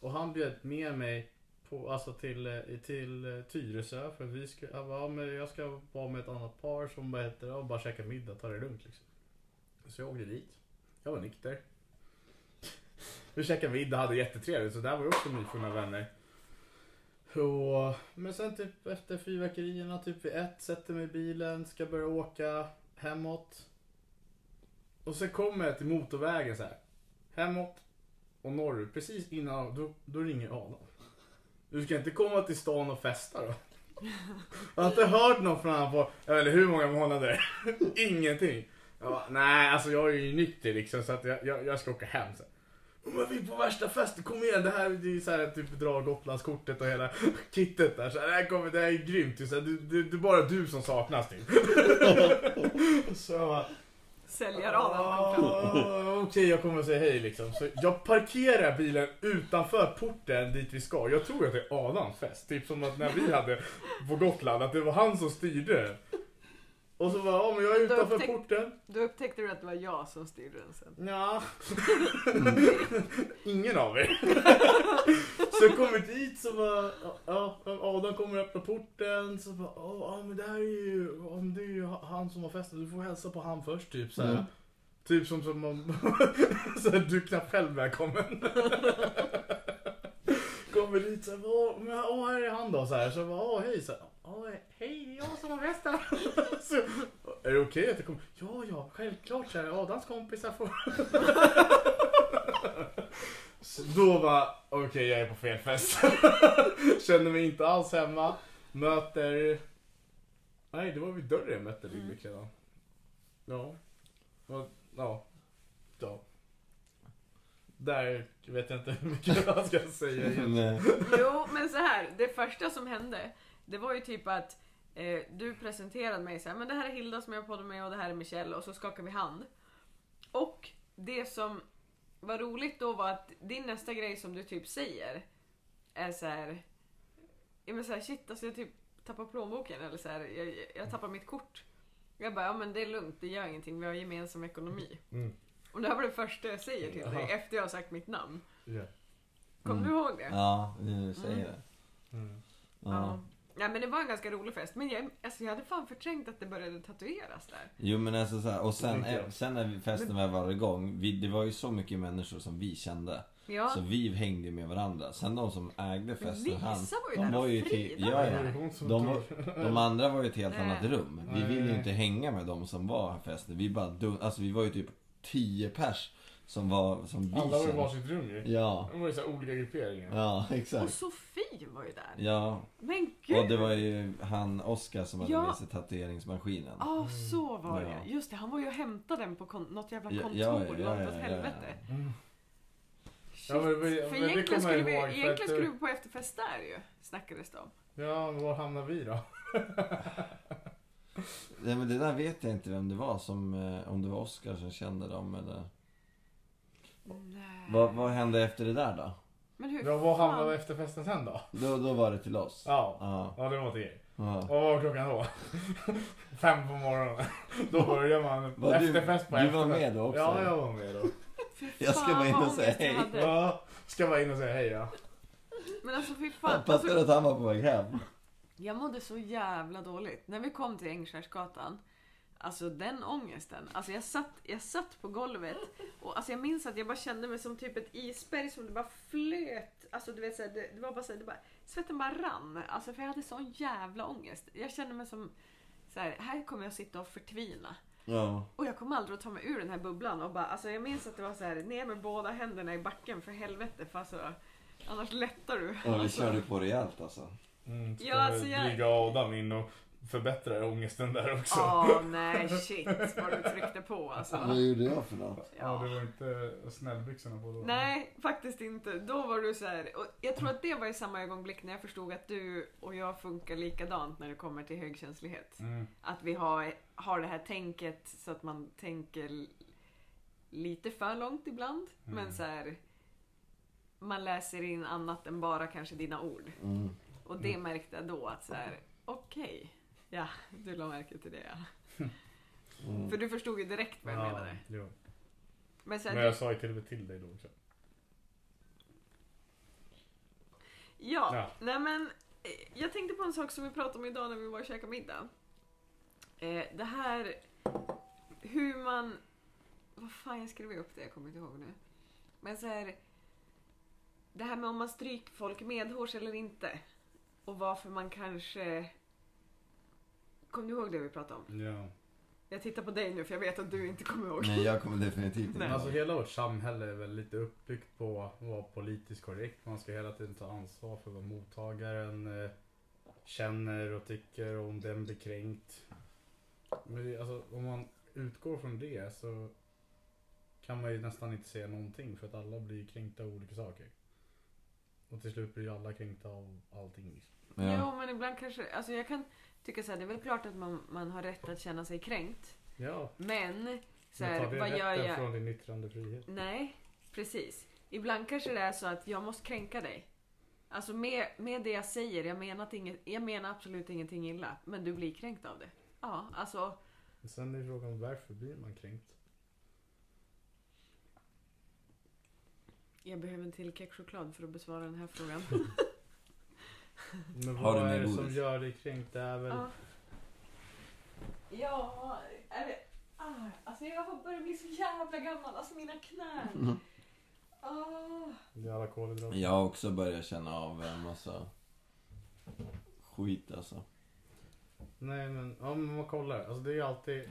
Och han bjöd med mig på, alltså till, eh, till eh, Tyresö. För vi ska, jag, bara, ja, men jag ska vara med ett annat par som bara heter, ja, bara käka middag, ta det lugnt liksom. Så jag åkte dit. Jag var nykter. Vi käkade middag, hade jättetrevligt. Så där var ju också nyfunna vänner. Och, men sen typ efter fyrverkerierna, typ vid ett, sätter mig i bilen, ska börja åka hemåt. Och sen kommer jag till motorvägen så här. Hemåt och norrut. Precis innan, då, då ringer Adam. Du ska inte komma till stan och festa då? Jag har inte hört någon från honom på, jag vet inte hur många månader. Ingenting. Jag bara, nej alltså jag är ju nykter liksom så att jag, jag, jag ska åka hem sen. Men vi är på värsta festen, kom igen det här det är så här, typ dra Gotlandskortet och hela kittet där. Så här, det, här kommer, det här är grymt. Så här, det, det, det är bara du som saknas typ. så jag bara, kom fram. Ah, Okej, jag kommer att säga hej liksom. Så jag parkerar bilen utanför porten dit vi ska. Jag tror att det är Adams fest. Typ som att när vi hade på Gotland, att det var han som styrde. Och så bara, jag är utanför upptäck- porten. Då upptäckte du att det var jag som styrde den sen. Ja. Ingen av er. så jag kommer dit så bara, ja, Adam kommer öppna porten. Så bara, ja men det här är ju, men det är ju han som har festen. Du får hälsa på han först typ så här. Mm. Typ som, som om, så här, du är knappt själv välkommen. Kommer dit så här, "Åh, men, åh här är han då så här. Så jag bara, åh hej så här, hej jag som har festen. Så, är det okej att jag kommer? Ja, ja, självklart. Så här, Adams kompisar får... Så då var okej jag är på fel fest. Känner mig inte alls hemma. Möter... Nej, det var vid dörren jag mötte Ludvig redan. Ja. Ja. Ja. ja. Där vet jag inte hur mycket jag ska säga igen. Nej. Jo, men så här. Det första som hände, det var ju typ att eh, du presenterade mig så här, men det här är Hilda som jag poddar med och det här är Michelle och så skakar vi hand. Och det som var roligt då var att din nästa grej som du typ säger är så här. Ja men så här, shit alltså jag typ tappar plånboken eller så här, jag, jag tappar mitt kort. Jag bara, ja men det är lugnt, det gör ingenting, vi har gemensam ekonomi. Mm. Och det här var det första jag säger till dig Jaha. efter jag har sagt mitt namn. Ja. Kommer Mm. du ihåg det? Ja, du säger det. Mm. Ja. Ja. Ja men det var en ganska rolig fest. Men jag, alltså, jag hade fan förträngt att det började tatueras där. Jo men alltså så här, och sen, eh, sen när festen väl var igång, vi, det var ju så mycket människor som vi kände. Ja. Så vi hängde med varandra. Sen de som ägde festen, Lisa han, var ju de där var och ju till, Frida ja, var ja. där. Som De, var- de andra var ju ett helt Nej. annat rum. Vi Nej. ville ju inte hänga med de som var här festen. Vi bara dun- alltså vi var ju typ 10 pers som var, som vi Alla var i varsitt rum ju. Ja, De var ju så här olika grupperingar. ja Och exakt. Sofie var ju där. Ja, Men gud! och det var ju han Oskar som hade Ja. med sig tatueringsmaskinen. Ja, så var Ja. det. Just det, han var ju och hämtade den på kon- något jävla Ja, kontor ja, långt ja, ja, åt ja, helvete. ja. Mm. Shit. Ja, men- men- för men det egentligen kommer skulle, jag vi, ihåg, för egentligen skulle du- vi på efterfest där ju, snackades det om. Ja, men var hamnar vi då? Nej men det där vet jag inte vem det var som, eh, om det var Oskar som kände dem eller. Nej. Vad, vad hände efter det där då? Men hur Ja, fan? hamnade efterfesten sen då? Då, då var det till oss. Ja. Ja. Ja, det var till er. ja. Och vad var klockan då? Fem på morgonen. Då börjar man Var du- efterfest på du var efterfest. med då också? Ja, jag var med då. Fy Jag ska fan, bara in vad och säga ångest jag hej. hade. Ja, ska bara in och säga hej ja. Men alltså fy fan. Jag Alltså, fattar att han var på väg hem. Jag mådde så jävla dåligt. När vi kom till Ängskärsgatan, alltså den ångesten. Alltså jag satt, jag satt på golvet och alltså jag minns att jag bara kände mig som typ ett isberg som det bara flöt. Alltså du vet så här, det, det var bara så här, det bara, svetten bara rann. Alltså för jag hade sån jävla ångest. Jag kände mig som så här, här kommer jag sitta och förtvina. Ja. Och jag kommer aldrig att ta mig ur den här bubblan och bara, alltså jag minns att det var så här, ner med båda händerna i backen för helvete för alltså, annars lättar du. Ja, vi Alltså. körde på rejält alltså. Mm, så Ja, alltså jag- dryga Adam in och förbättrar ångesten där också. Ja, nej shit vad du tryckte på alltså. Vad gjorde jag för något? Ja, det var inte snällbyxorna på då. Nej, faktiskt inte. Då var du så här. Och jag tror att det var i samma ögonblick när jag förstod att du och jag funkar likadant när det kommer till högkänslighet. Mm. Att vi har, har det här tänket så att man tänker lite för långt ibland. Men Mm. så här. Man läser in annat än bara kanske dina ord. Mm. Och det märkte jag då att så här. Okej. Ja, du la märke till det ja. Mm. För du förstod ju direkt vad jag Ja, menade. jo. Men, här, Men jag sa ju till och med till dig då också. Ja, Ja. nej men eh, jag tänkte på en sak som vi pratade om idag när vi var och käkade middag. Eh, det här hur man... Vad fan, jag skrev upp det, jag kommer inte ihåg nu. Men så här... Det här med om man stryker folk medhårs eller inte. Och varför man kanske... Kommer du ihåg det vi pratade om? Ja. Jag tittar på dig nu för jag vet att du inte kommer ihåg. Nej, jag kommer definitivt inte Nej. Alltså hela vårt samhälle är väl lite uppbyggt på att vara politiskt korrekt. Man ska hela tiden ta ansvar för vad mottagaren eh, känner och tycker och om den blir kränkt. Men det, alltså, om man utgår från det så kan man ju nästan inte säga någonting för att alla blir kränkta av olika saker. Och till slut blir ju alla kränkta av allting. Ja. Jo, men ibland kanske... Alltså jag kan tycka så här, det är väl klart att man, man har rätt att känna sig kränkt. Ja, Men, så men här, tar det vad gör jag? från din yttrandefrihet? Nej, precis. Ibland kanske det är så att jag måste kränka dig. Alltså med, med det jag säger, jag menar, inget, jag menar absolut ingenting illa. Men du blir kränkt av det. Ja, alltså. Men Sen är frågan varför blir man kränkt? Jag behöver en till kexchoklad för att besvara den här frågan. Men Har du vad är det som gör dig kränkt? Det är väl... Ja. Ja, är det... Ah, alltså jag har börjat bli så jävla gammal. Alltså mina knän. Mm. Ah. Det är alla kolhydrater. Jag har också börjat känna av en massa skit alltså. Nej men, ja men man kollar. Alltså det är alltid...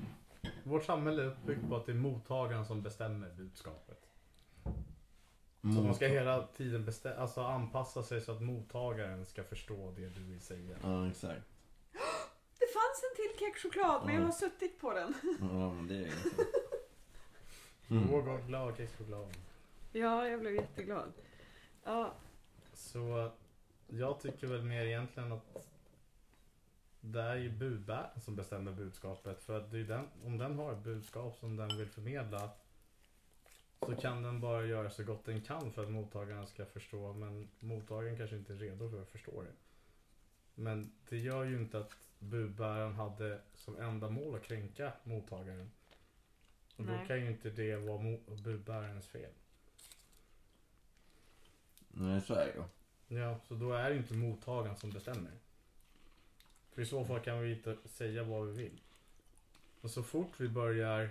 Vårt samhälle är uppbyggt på att det är mottagaren som bestämmer budskapet. Så man ska hela tiden bestä- alltså anpassa sig så att mottagaren ska förstå det du vill säga. Ja, exakt. Det fanns en till kexchoklad men jag har suttit på den. Ja, men det är. Mm. Vårgård glad kexchoklad. Ja, jag blev jätteglad. Ja, Så jag tycker väl mer egentligen att det är ju budbäraren som bestämmer budskapet. För att det är den, om den har ett budskap som den vill förmedla så kan den bara göra så gott den kan för att mottagaren ska förstå. Men mottagaren kanske inte är redo för att förstå det. Men det gör ju inte att budbäraren hade som enda mål att kränka mottagaren. Och då Nej. kan ju inte det vara budbärarens fel. Nej, så är det ju. Ja, så då är det inte mottagaren som bestämmer. För i så fall kan vi inte säga vad vi vill. Och så fort vi börjar,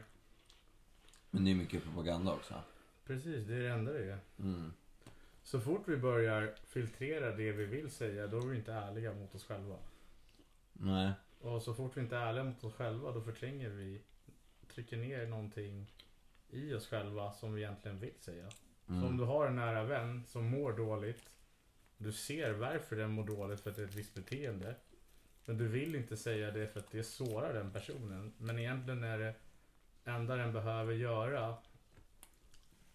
Men det är mycket propaganda också. precis det är det enda det är. Mm. Så fort vi börjar filtrera det vi vill säga, då är vi inte ärliga mot oss själva. Nej. Och så fort vi inte är ärliga mot oss själva, då förtränger vi, trycker ner någonting i oss själva som vi egentligen vill säga. Så om Mm. du har en nära vän som mår dåligt. Du ser varför den mår dåligt för att det är ett visst beteende. Men du vill inte säga det för att det sårar den personen. Men egentligen är det enda den behöver göra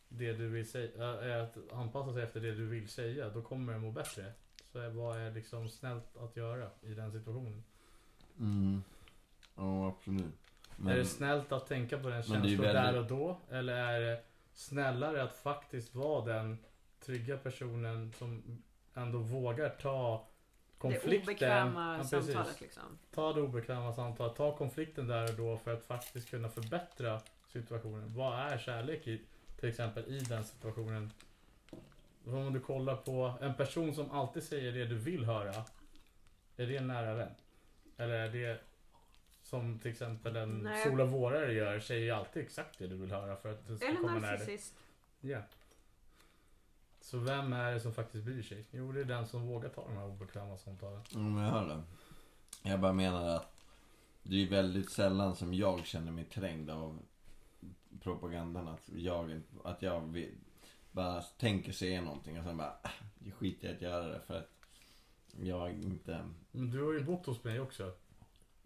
det du vill säga, är att anpassa sig efter det du vill säga. Då kommer den må bättre. Så vad är liksom snällt att göra i den situationen? Mm. Ja, absolut. Är det snällt att tänka på den Men känslan väldigt- där och då? Eller är det snällare att faktiskt vara den trygga personen som ändå vågar ta konflikten? det obekväma Ja, samtalet liksom. Ta det obekväma samtalet, ta konflikten där och då för att faktiskt kunna förbättra situationen. Vad är kärlek i, till exempel i den situationen? Om du kollar på en person som alltid säger det du vill höra. Är det en nära vän? Eller är det som till exempel en Nej. sola vårare gör, säger ju alltid exakt det du vill höra för att du ska Eller komma nära dig. narcissist. Så vem är det som faktiskt bryr sig? Jo, det är den som vågar ta de här obekväma samtalen. Mm, jag hör det. Jag bara menar att det är väldigt sällan som jag känner mig trängd av propagandan. Att jag, att jag vill, bara tänker säga någonting och sen bara, äh, jag skiter i att göra det för att jag inte... Men du har ju bott hos mig också.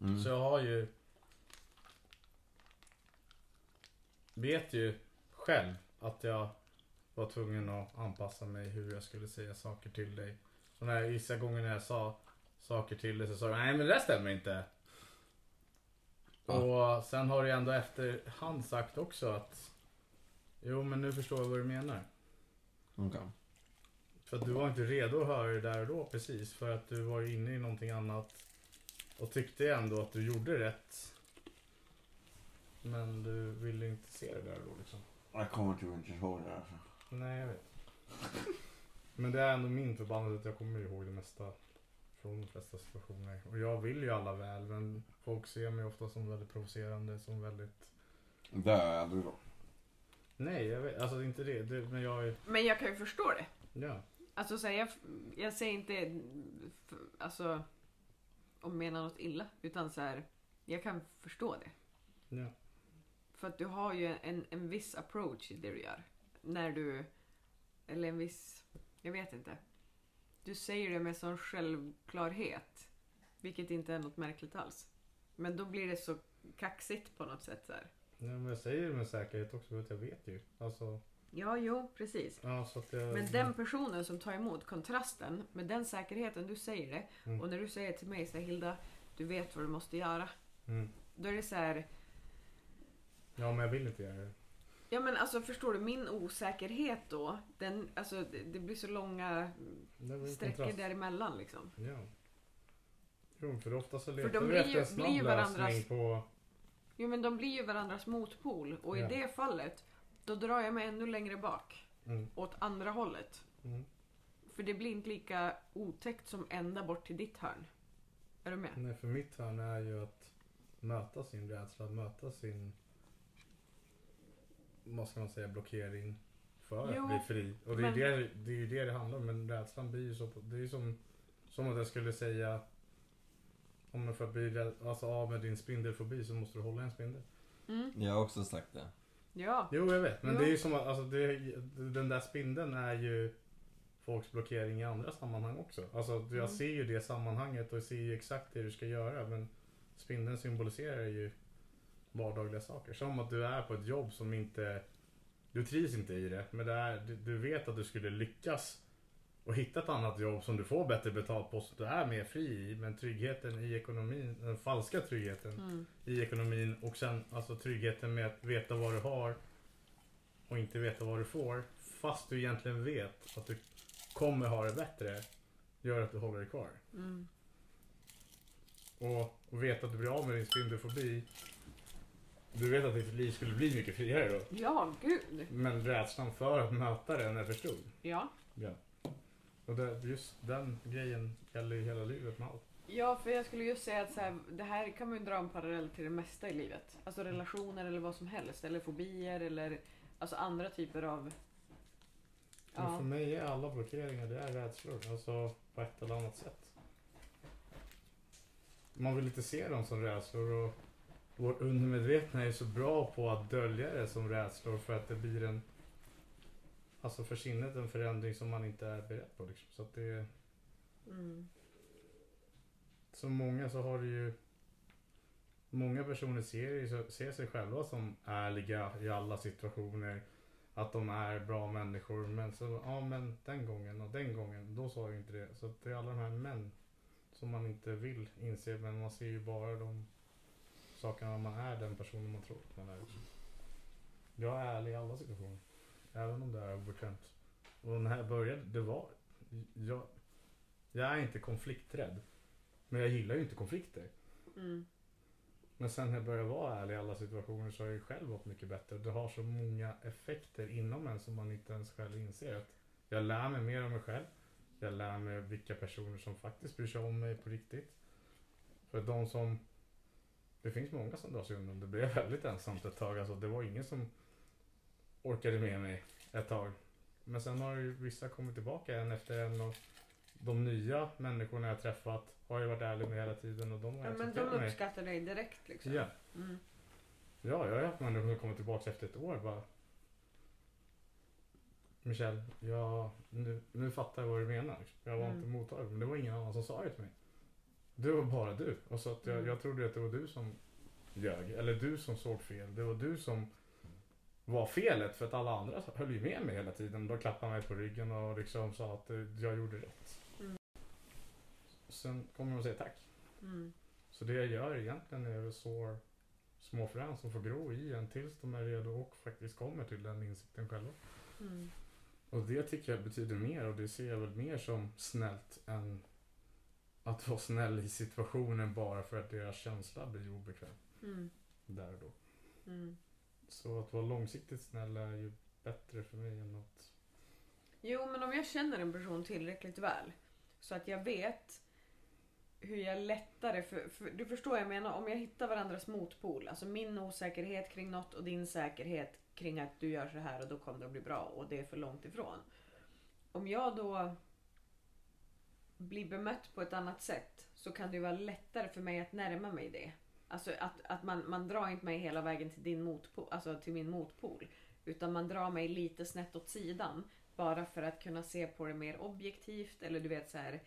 Mm. Så jag har ju... Vet ju själv att jag var tvungen att anpassa mig hur jag skulle säga saker till dig. Så när vissa gånger när jag sa saker till dig så sa du nej men det där stämmer inte. Ja. Och sen har du ändå efterhand sagt också att jo men nu förstår jag vad du menar. Okej. För att du var inte redo att höra det där och då precis. För att du var inne i någonting annat. Och tyckte ändå att du gjorde rätt. Men du ville inte se det där då liksom. Jag kommer typ inte ihåg det alltså. Nej jag vet. Men det är ändå min förbannelse att jag kommer ihåg det mesta. Från de flesta situationer. Och jag vill ju alla väl men folk ser mig ofta som väldigt provocerande. Som väldigt... Det har jag aldrig gjort. Nej jag vet, alltså inte det. det men jag är... Men jag kan ju förstå det. Ja. Alltså så här, jag, jag säger inte f- alltså om menar något illa. Utan så här, jag kan förstå det. Ja. För att du har ju en, en viss approach i det du gör. När du, eller en viss, jag vet inte. Du säger det med sån självklarhet. Vilket inte är något märkligt alls. Men då blir det så kaxigt på något sätt så här. ja men jag säger det med säkerhet också för att jag vet ju. Alltså. Ja, jo, precis. Ja, jag... Men den personen som tar emot kontrasten med den säkerheten du säger det Mm. och när du säger till mig så här, Hilda, du vet vad du måste göra. Mm. Då är det så här, Ja men jag vill inte göra det. Ja men alltså förstår du min osäkerhet då, den, alltså det, det blir så långa sträckor kontrast. däremellan liksom. Ja. Jo, för ofta så de letar vi blir efter ju- en snabb blir ju lösning varandras- på... Jo men de blir ju varandras motpol och Ja. i det fallet då drar jag mig ännu längre bak Mm. åt andra hållet. Mm. För det blir inte lika otäckt som ända bort till ditt hörn. Är du med? Nej, för mitt hörn är ju att möta sin rädsla, att möta sin... Ska man säga, blockering. För Jo, att bli fri. Och det är, men- det, det är ju det det handlar om. Men rädslan blir ju så... Det är ju som, som att jag skulle säga... om man för att bli rädd- alltså, av med din spindelfobi så måste du hålla en spindel. Mm. Jag har också sagt det. Ja. Jo, jag vet. Men Jo. det är ju som att alltså, det, den där spindeln är ju folks blockering i andra sammanhang också. Alltså, jag Mm. ser ju det sammanhanget och ser ju exakt det du ska göra. Men spindeln symboliserar ju vardagliga saker. Som att du är på ett jobb som inte... Du trivs inte i det, men det är, du, vet att du skulle lyckas och hitta ett annat jobb som du får bättre betalt på, som du är mer fri i. Men tryggheten i ekonomin, den falska tryggheten Mm. i ekonomin och sen alltså tryggheten med att veta vad du har och inte veta vad du får. Fast du egentligen vet att du kommer ha det bättre gör att du håller dig kvar. Mm. Och, och veta att du blir av med din spindelfobi. Du vet att ditt liv skulle bli mycket friare då. Ja, gud. Men rädslan för att möta den är för stor. Ja. Ja. Och det, just den grejen gäller ju hela livet med allt. Ja, för jag skulle just säga att så här, det här kan man ju dra en parallell till det mesta i livet. Alltså relationer eller vad som helst. Eller fobier eller alltså andra typer av... Men Ja. för mig är alla blockeringar, det är rädslor. Alltså på ett eller annat sätt. Man vill inte se dem som rädslor och vårt undermedvetna är så bra på att dölja det som rädslor för att det blir en Alltså för sinnet en förändring som man inte är beredd på liksom. Så att det Mm. som många så har det ju Många personer ser, ju- ser sig själva som ärliga i alla situationer. Att de är bra människor. Men så, ja men den gången och den gången, då sa jag inte det. Så att det är alla de här män som man inte vill inse. Men man ser ju bara de sakerna man är den personen man tror att man är. Jag är ärlig i alla situationer. Även om det är obekvämt. Och när jag började, det var... Jag, jag är inte konflikträdd. Men jag gillar ju inte konflikter. Mm. Men sen när jag började vara ärlig i alla situationer så har jag ju själv varit mycket bättre. Det har så många effekter inom en som man inte ens själv inser. Att jag lär mig mer om mig själv. Jag lär mig vilka personer som faktiskt bryr sig om mig på riktigt. För de som... Det finns många som drar sig undan. Det blev väldigt ensamt ett tag. Alltså, det var ingen som orkade med mig ett tag. Men sen har ju vissa kommit tillbaka en efter en. Och de nya människorna jag träffat har jag varit ärlig med hela tiden. Och de har Ja, men de accepterat mig. uppskattar dig direkt liksom. Ja. Mm. Ja, jag har haft människor som kommer tillbaka efter ett år bara. Michel, jag, nu, nu fattar jag vad du menar. Jag var Mm. inte mottaglig, men det var ingen annan som sa det till mig. Det var bara du. Och så att jag, Mm. jag trodde att det var du som ljög. Eller du som såg fel. Det var du som var felet för att alla andra höll ju med mig hela tiden. De klappade mig på ryggen och liksom sa att eh, jag gjorde rätt. Mm. Sen kommer de och säger tack. Mm. Så det jag gör egentligen är att så små frön som får gro i en tills de är redo och faktiskt kommer till den insikten själva. Mm. Och det tycker jag betyder mer och det ser jag väl mer som snällt än att vara snäll i situationen bara för att deras känsla blir obekväm Mm. där och då. Mm. Så att vara långsiktigt snäll är ju bättre för mig än att... Jo, men om jag känner en person tillräckligt väl så att jag vet hur jag lättare, för, för du förstår vad jag menar, om jag hittar varandras motpol, alltså min osäkerhet kring något och din säkerhet kring att du gör så här och då kommer det att bli bra och det är för långt ifrån. Om jag då blir bemött på ett annat sätt så kan det ju vara lättare för mig att närma mig det. Alltså att, att man, man drar inte mig hela vägen till, din motpol, alltså till min motpol. Utan man drar mig lite snett åt sidan. Bara för att kunna se på det mer objektivt. Eller du vet så här.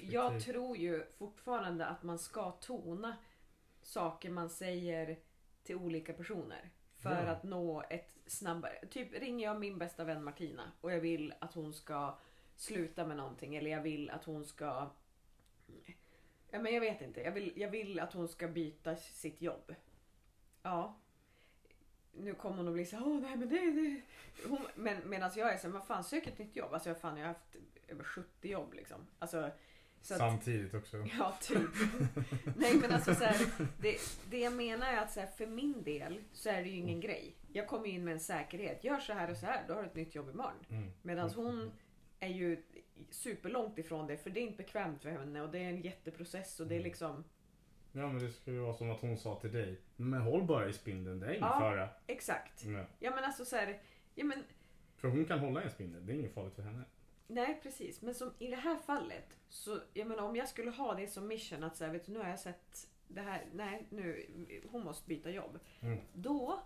Jag tror ju fortfarande att man ska tona saker man säger till olika personer. För Ja. att nå ett snabbare... Typ ringer jag min bästa vän Martina och jag vill att hon ska sluta med någonting. Eller jag vill att hon ska... Ja, men jag vet inte. Jag vill, jag vill att hon ska byta sitt jobb. Ja. Nu kommer hon att bli så här, åh nej men det... det. Hon, men medan jag är så här, vad fan sök ett nytt jobb. Alltså jag, fan, jag har haft över 70 jobb liksom. Alltså, så att, Samtidigt också. Ja, typ. Nej men alltså så här, det, det jag menar är att så här, för min del så är det ju ingen grej. Jag kommer in med en säkerhet. Gör så här och så här, då har du ett nytt jobb imorgon. Mm. Medan hon är ju superlångt ifrån det för det är inte bekvämt för henne och det är en jätteprocess och det är liksom Ja men det skulle vara som att hon sa till dig. Men håll bara i spindeln, det är ingen Ja. fara. exakt. Ja. Ja men alltså så här, ja men För hon kan hålla i en spindel, det är inget farligt för henne. Nej precis, men som i det här fallet så jag menar om jag skulle ha det som mission att säga vet du nu har jag sett det här, nej nu, hon måste byta jobb. Mm. Då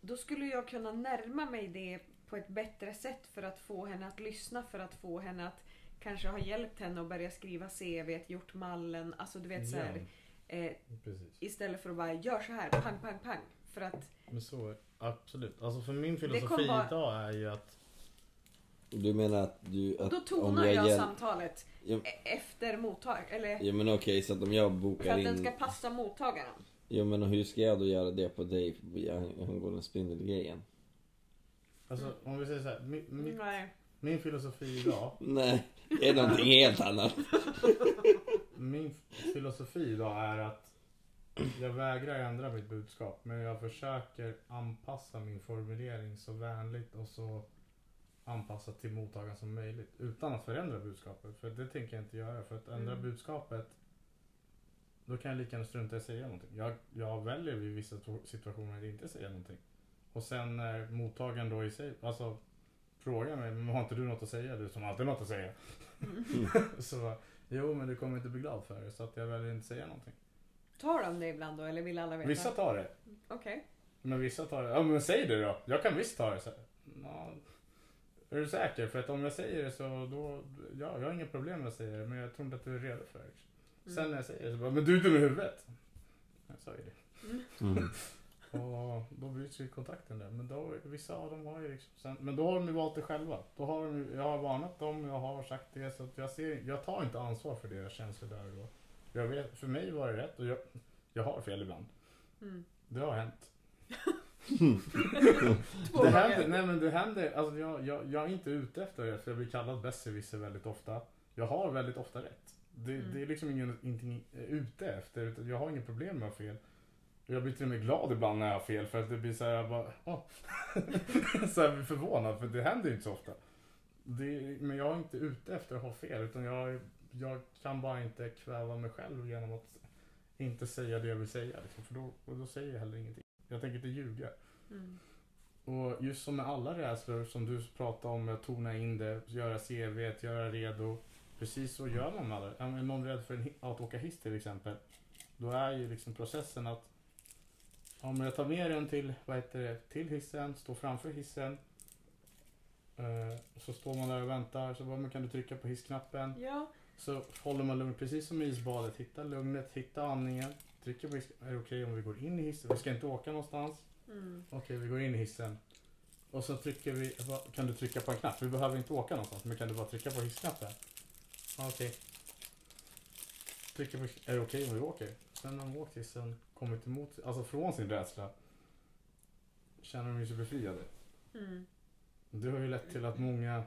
då skulle jag kunna närma mig det på ett bättre sätt för att få henne att lyssna, för att få henne att kanske ha hjälpt henne att börja skriva CV, gjort mallen, alltså du vet så här, eh, istället för att bara gör så här, pang, pang, pang. För att Men så, absolut. Alltså för min filosofi bara- idag är ju att Du menar att du... Att då om tonar jag jag hjäl- samtalet Ja, e- efter mottag eller ja men okej, så att om jag för bokar att den in... ska passa mottagaren. Ja men hur ska jag då göra det på dig angående spindelgrejen? Alltså om vi säger så här, min, min, Nej. min filosofi idag Nej, det är någonting helt annat. Min filosofi idag är att jag vägrar ändra mitt budskap men jag försöker anpassa min formulering så vänligt och så anpassat till mottagaren som möjligt utan att förändra budskapet. För det tänker jag inte göra. För att ändra Mm. budskapet då kan jag lika gärna strunta i att säga någonting. Jag, jag väljer vid vissa to- situationer att inte säga någonting. Och sen när mottagaren då i sig, alltså frågar mig, men har inte du något att säga? Du som alltid har något att säga. så jo men du kommer inte bli glad för det så att jag väljer inte säga någonting. Tar de det ibland då eller vill alla veta? Vissa tar det. Okej. Men vissa tar det. Ja men säg det då. Jag kan visst ta det. Så, "Nå, är du säker? För att om jag säger det så då, ja jag har inga problem med att säga det men jag tror inte att du är redo för det. Mm. Sen när jag säger det så bara, men du är dum i huvudet. Jag sa ju det. Mm. Och då bryts ju kontakten där. Men då, vissa av dem har ju liksom, sen, men då har de ju valt det själva. Då har de, jag har varnat dem, jag har sagt det. Så att jag, ser, jag tar inte ansvar för deras känslor där och då. Jag vet, för mig var det rätt och jag, jag har fel ibland. Mm. Det har hänt. Det händer, nej men det händer, alltså jag, jag, jag är inte ute efter det för jag blir kallad besserwisser väldigt ofta. Jag har väldigt ofta rätt. Det, Mm. det är liksom ingen, ingenting är ute efter, utan jag har inget problem med att ha fel. Jag blir till och med glad ibland när jag har fel för att det blir så här, jag bara, åh. så här, jag blir förvånad för det händer ju inte så ofta. Det, men jag är inte ute efter att ha fel utan jag, jag kan bara inte kväva mig själv genom att inte säga det jag vill säga. Liksom, för då, och då säger jag heller ingenting. Jag tänker inte ljuga. Mm. Och just som med alla rädslor som du pratade om, att tona in det, göra CV, göra redo. Precis så gör man med alla. Är någon rädd för att åka hiss till exempel. Då är ju liksom processen att om jag tar med den till, vad heter det, till hissen, står framför hissen. Eh, så står man där och väntar, så bara, kan du trycka på hissknappen? Ja. Så håller man lugn, precis som i isbadet. Hitta lugnet, hitta andningen. Trycker på hiss. Är det okej om vi går in i hissen? Vi ska inte åka någonstans. Mm. Okej, vi går in i hissen. Och så trycker vi, kan du trycka på en knapp? Vi behöver inte åka någonstans, men kan du bara trycka på hissknappen? Okej. Trycker på, är det okej om vi åker? Sen när de åkt hissen, kommit emot, alltså från sin rädsla, känner de sig befriade. Mm. Det har ju lett till att många,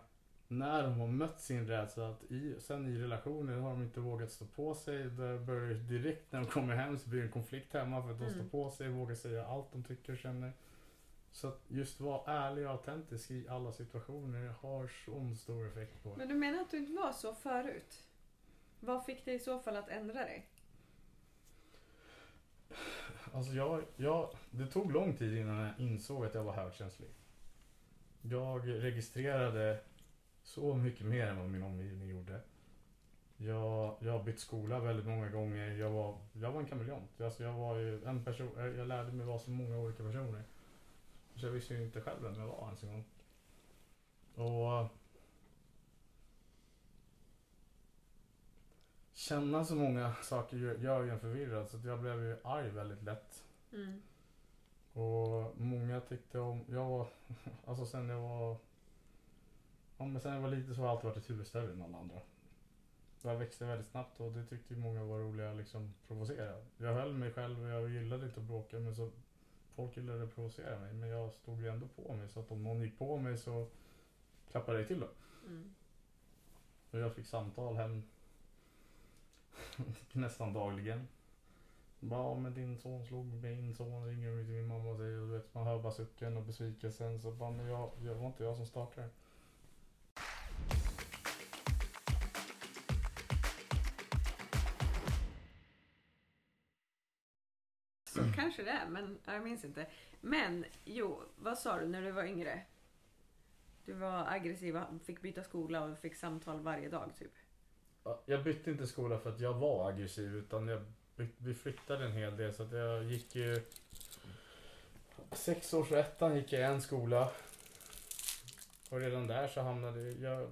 när de har mött sin rädsla, att i, sen i relationer har de inte vågat stå på sig. Där börjar det direkt när de kommer hem så blir det en konflikt hemma för att de Mm. står på sig, vågar säga allt de tycker och känner. Så att just vara ärlig och autentisk i alla situationer har så stor effekt på Men du menar att du inte var så förut? Vad fick dig i så fall att ändra dig? Alltså jag, jag, det tog lång tid innan jag insåg att jag var högkänslig. Jag registrerade så mycket mer än vad min omgivning gjorde. Jag, jag har bytt skola väldigt många gånger. Jag var, jag var en kameleont. Alltså jag var ju en person, jag lärde mig vara så många olika personer. Så jag visste ju inte själv vem jag var ens en gång. Och känna så många saker gör, ju en förvirrad så att jag blev ju arg väldigt lätt. Mm. Och många tyckte om, jag var, alltså sen jag var, ja men sen jag var liten så har jag alltid varit ett huvud större än alla andra. Jag växte väldigt snabbt och det tyckte ju många var roliga att liksom provocera. Jag höll mig själv och jag gillade inte att bråka men så folk gillade att provocera mig men jag stod ju ändå på mig så att om någon gick på mig så klappade jag till då. Mm. Och jag fick samtal hem nästan dagligen. Bara, "Ja, men din son slog min son, ringer mig till min mamma och säger, du vet, man hör bara sucken och besvikelsen. Så bara, men jag, jag var inte jag som startade. Så kanske det är, men jag minns inte. Men jo, vad sa du när du var yngre? Du var aggressiv och fick byta skola och fick samtal varje dag typ. Ja, Jag bytte inte skola för att jag var aggressiv utan jag vi flyttade en hel del så att jag gick ju Sex års ettan gick jag i en skola. Och redan där så hamnade jag,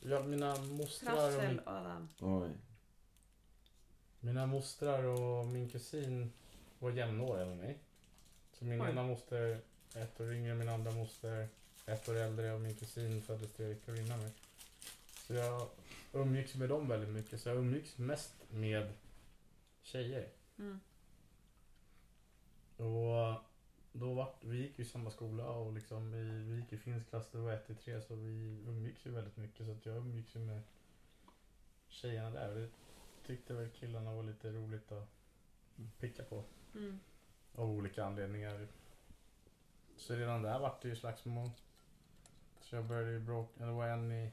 jag mina mostrar och Trassel min, Adam. Oj. mina mostrar och min kusin var jämnåriga med mig. Så min Oj. ena moster ett år yngre, min andra moster ett år äldre och min kusin föddes tre veckor innan mig. Så jag umgicks med dem väldigt mycket. Så jag umgicks mest med tjejer. Mm. Och då var, vi gick ju i samma skola och liksom vi, vi gick i finsk klass, det var 1 till 3 så vi umgicks ju väldigt mycket. Så att jag umgicks ju med tjejerna där. Och det tyckte väl killarna var lite roligt att picka på. Mm. Av olika anledningar. Så redan där vart det ju slagsmål. Så jag började ju bråka. Det var en i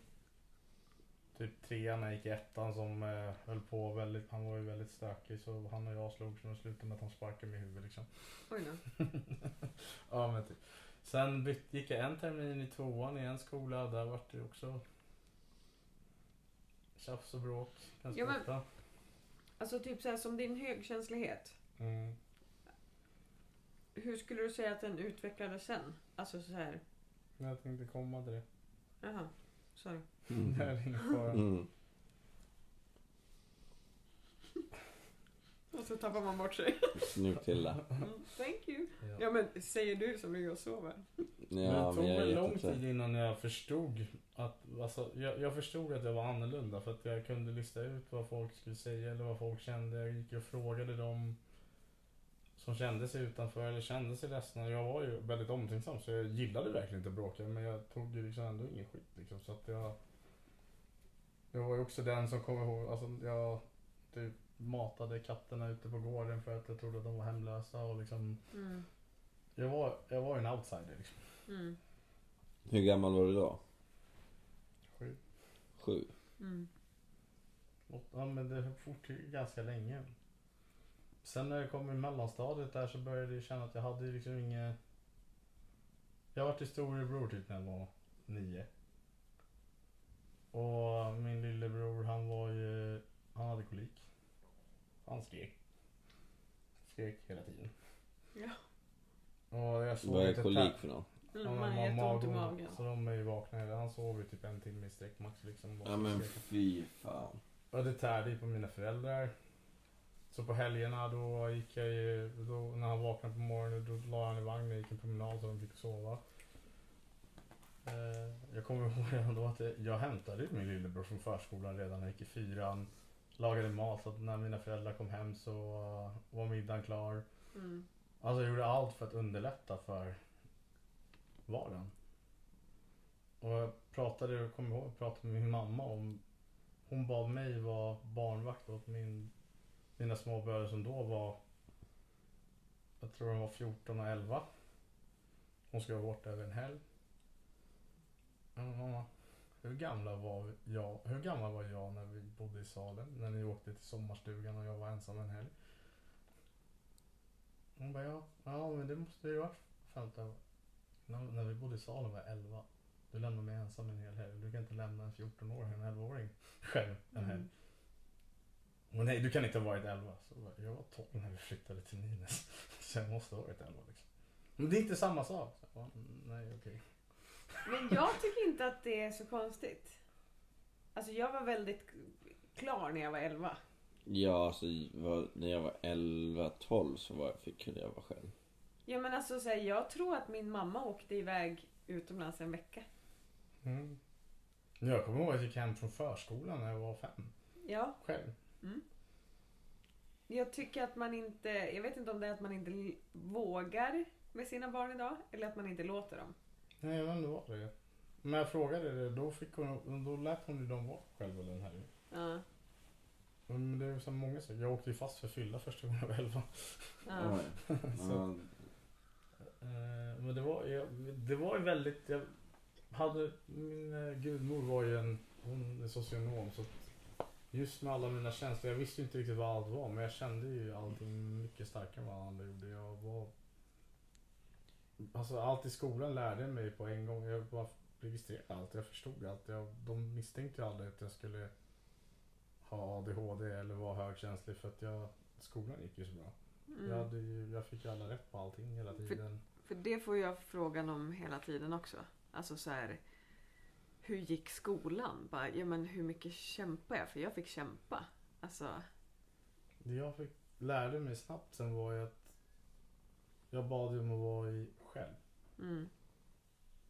typ trean när jag gick i ettan som eh, höll på väldigt. Han var ju väldigt stökig så han och jag slogs och det slutade med att han sparkade mig i huvudet liksom. Oj då. ja men typ. Sen byt, gick jag en termin i tvåan i en skola. Där vart det också tjafs och bråk ganska Ja, men- ofta. Alltså typ så här som din högkänslighet. Mm. Hur skulle du säga att den utvecklades sen? Alltså så här. Men jag tänkte komma till det. Jaha. Sorry. Det är ingen fara. Mm. Och så tappar man bort sig. Snyggt Hilda. Mm, thank you. Ja. Ja men säger du som ligger och sover. Ja, men det tog vet lång inte. tid innan jag förstod att, alltså, jag, jag förstod att jag var annorlunda för att jag kunde lista ut vad folk skulle säga eller vad folk kände. Jag gick och frågade dem som kände sig utanför eller kände sig ledsna. Jag var ju väldigt omtänksam så jag gillade verkligen inte att bråka men jag tog ju liksom ändå ingen skit liksom. Så att jag, jag var ju också den som kom ihåg, alltså jag typ matade katterna ute på gården för att jag trodde att de var hemlösa och liksom Mm. jag var, jag var ju en outsider liksom. Mm. Hur gammal var du då? Sju. Sju? Mm. Och, ja men det höll fort ju ganska länge. Sen när jag kom i mellanstadiet där så började jag känna att jag hade ju liksom inget... Jag var till storebror typ när jag var nio. Och min lillebror han var ju... Han hade kolik. Han skrek. Skrek hela tiden. Ja. Och jag sov Vad är inte kolik för något? Ja, man har jätteont i magont, magen. Så de är ju vakna. Han sov ju typ en timme i sträck max liksom. Ja men fy fan. Och det tärde ju på mina föräldrar. Så på helgerna då gick jag ju, då, när han vaknade på morgonen då la han i vagnen och gick en promenad så de fick sova. Eh, jag kommer ihåg redan då att jag, jag hämtade min lillebror från förskolan redan när jag gick i fyran. Lagade mat så att när mina föräldrar kom hem så var middagen klar. Mm. Alltså jag gjorde allt för att underlätta för vardagen. Och jag pratade, jag kommer ihåg, jag pratade med min mamma om Hon bad mig vara barnvakt åt min, mina små bröder som då var Jag tror de var 14 och 11. Hon skulle vara borta över en helg. Mamma, hur gamla var jag, hur gammal var jag när vi bodde i Salem? När ni åkte till sommarstugan och jag var ensam en helg? Hon bara, ja, ja men det måste ju varit 15. När, när vi bodde i Salem var jag 11. Du lämnar mig ensam en hel helg. Du kan inte lämna en 14-åring, en 11-åring själv en helg. Mm. Och nej, du kan inte ha varit 11. Så jag bara, jag var 12 när vi flyttade till Nynäs. Så jag måste ha varit 11 liksom. Men det är inte samma sak. Så, jag bara, "Mm, nej, okej. Men jag tycker inte att det är så konstigt. Alltså jag var väldigt klar när jag var 11. Ja, alltså när jag var 11-12 så var, fick, kunde jag vara själv. Ja men alltså så här, jag tror att min mamma åkte iväg utomlands en vecka. Mm. Jag kommer ihåg att jag gick hem från förskolan när jag var fem. Ja, Själv. Jag tycker att man inte, jag vet inte om det är att man inte vågar med sina barn idag eller att man inte låter dem. Nej, jag vet inte vad det är. Men jag frågade det, då, fick hon, då lät hon ju dem vara själva den här. Ja. Men det är ju så många saker. Jag åkte ju fast för fylla första gången jag var 11. ja. Så, eh, men det var, jag, det var ju väldigt, jag hade, min eh, gudmor var ju en, hon är socionom så att just med alla mina känslor, jag visste inte riktigt vad allt var men jag kände ju allting mycket starkare än vad andra gjorde. Jag var, alltså allt i skolan lärde jag mig på en gång. Jag bara registrerade allt, jag förstod allt. Jag, de misstänkte ju aldrig att jag skulle ha ADHD eller vara högkänslig för att jag, skolan gick ju så bra. Mm. Jag, ju, jag fick ju alla rätt på allting hela tiden. För det får jag frågan om hela tiden också. Alltså så här. Hur gick skolan? Bara, ja men hur mycket kämpade jag? För jag fick kämpa. Alltså. Det jag fick, lärde mig snabbt sen var ju att jag bad ju om att vara i själv. Mm.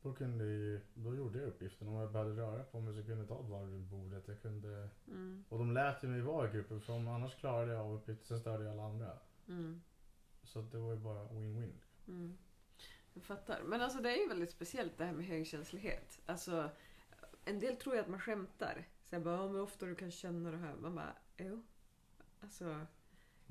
Då, kunde ju, då gjorde jag uppgiften. Om jag behövde röra på mig så kunde jag ta ett varv runt bordet. Jag kunde, Mm. och de lät ju mig vara i gruppen för om annars klarade jag av uppgiften så störde jag alla andra. Mm. Så det var ju bara win-win. Mm. Jag fattar. Men alltså det är ju väldigt speciellt det här med högkänslighet. Alltså, en del tror ju att man skämtar. Så jag bara, ja, men ofta du kan känna det här. Man bara, jo. Alltså,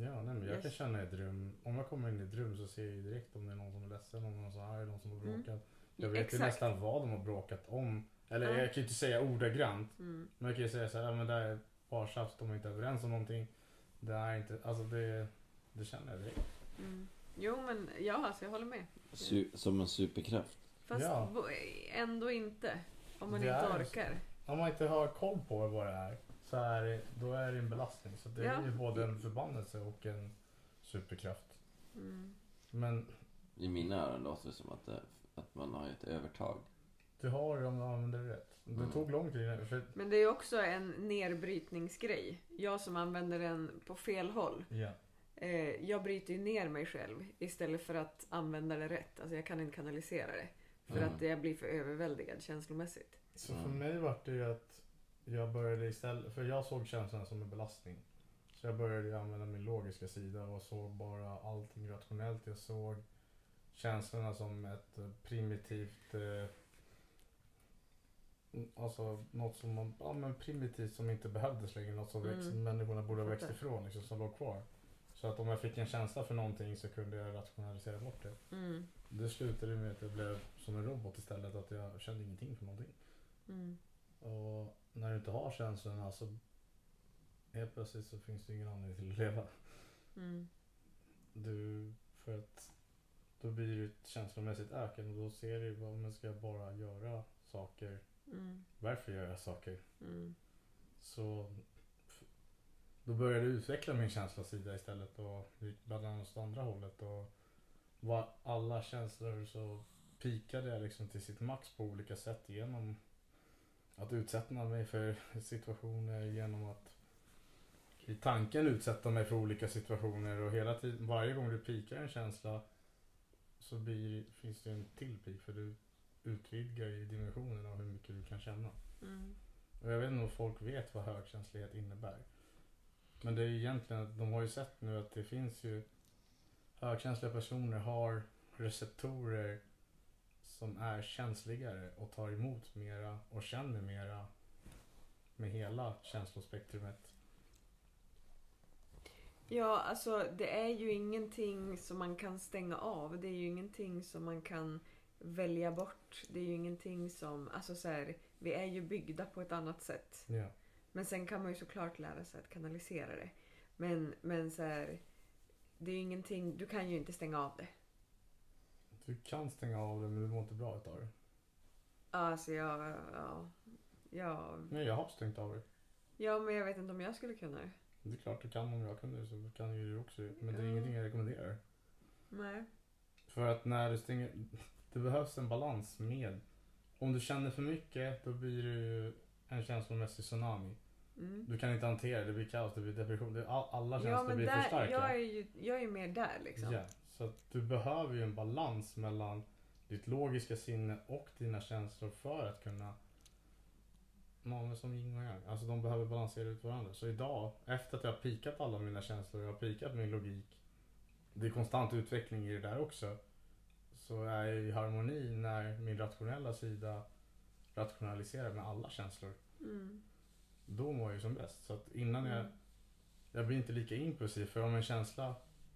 Ja, nej, men jag Yes. kan känna i ett rum. Om jag kommer in i ett rum så ser jag ju direkt om det är någon som är ledsen, om någon som är arg, någon som har Mm. bråkat. Jag vet ju nästan vad de har bråkat om. Eller Ja. jag kan ju inte säga ordagrant. Mm. Men jag kan ju säga så här, ja, men det är ett par tjafs, de är inte överens om någonting. Det är inte, alltså det, det känner jag direkt. Mm. Jo men ja, alltså jag håller med. Su- som en superkraft. Fast Ja. ändå inte. Om man Det inte är orkar. Om man inte har koll på vad det är så är det, då är det en belastning. Så det Ja. är ju både en förbannelse och en superkraft. Mm. Men I mina öron låter det som att, det, att man har ett övertag. du har det om du använder det rätt. Det Mm. tog lång tid. För, Men det är också en nedbrytningsgrej. Jag som använder den på fel håll. ja. Eh, jag bryter ju ner mig själv istället för att använda det rätt. Alltså jag kan inte kanalisera det. För Mm. att jag blir för överväldigad känslomässigt. Så för Mm. mig var det ju att jag började istället, för jag såg känslan som en belastning. Så jag började använda min logiska sida och såg bara allting rationellt. Jag såg känslorna som ett primitivt, eh, alltså något som man, ja men primitivt som inte behövdes längre. Något som Mm. växt, människorna borde ha växt ifrån liksom, som låg kvar. Så att om jag fick en känsla för någonting så kunde jag rationalisera bort det. Mm. Det slutade med att jag blev som en robot istället. Att jag kände ingenting för någonting. Mm. Och när du inte har känslorna så helt plötsligt så finns det ingen anledning till att leva. Mm. Du, för att då blir du känslomässigt öken och då ser du vad man ska bara göra saker. Mm. Varför gör jag saker? Mm. Så då började jag utveckla min känslosida istället och gick bland annat åt andra hållet. Och var alla känslor så pikade jag liksom till sitt max på olika sätt genom att utsätta mig för situationer genom att i tanken utsätta mig för olika situationer och hela tiden, varje gång du pikar en känsla så blir, finns det en till pik för du utvidgar i dimensionerna av hur mycket du kan känna. Mm. Och jag vet inte om folk vet vad högkänslighet innebär. Men det är ju egentligen, att de har ju sett nu att det finns ju högkänsliga personer har receptorer som är känsligare och tar emot mera och känner mera med hela känslospektrumet. Ja, alltså det är ju ingenting som man kan stänga av. Det är ju ingenting som man kan välja bort. Det är ju ingenting som, alltså så här, vi är ju byggda på ett annat sätt. Ja. Men sen kan man ju såklart lära sig att kanalisera det. Men, men så här, det är ju ingenting, du kan ju inte stänga av det. Du kan stänga av det men du mår inte bra utav det. Alltså jag, ja, ja, Men jag har stängt av det. ja men jag vet inte om jag skulle kunna det. Det är klart du kan om jag kunde så kan ju du också. Men det är ingenting jag rekommenderar. Nej. För att när du stänger, det behövs en balans med. Om du känner för mycket då blir du en känslomässig tsunami. Mm. Du kan inte hantera det, det blir kaos, det blir depression. Det, all, alla känslor Ja blir för där, starka. jag är ju jag är mer där liksom. Ja, så du behöver ju en balans mellan ditt logiska sinne och dina känslor för att kunna Många som yin och yang, alltså de behöver balansera ut varandra. Så idag, efter att jag har pikat alla mina känslor, jag har pikat min logik. Det är konstant utveckling i det där också. Så är jag i harmoni när min rationella sida rationaliserar med alla känslor. Mm. Då mår jag ju som bäst. Så att innan jag Mm. jag blir inte lika impulsiv för om en känsla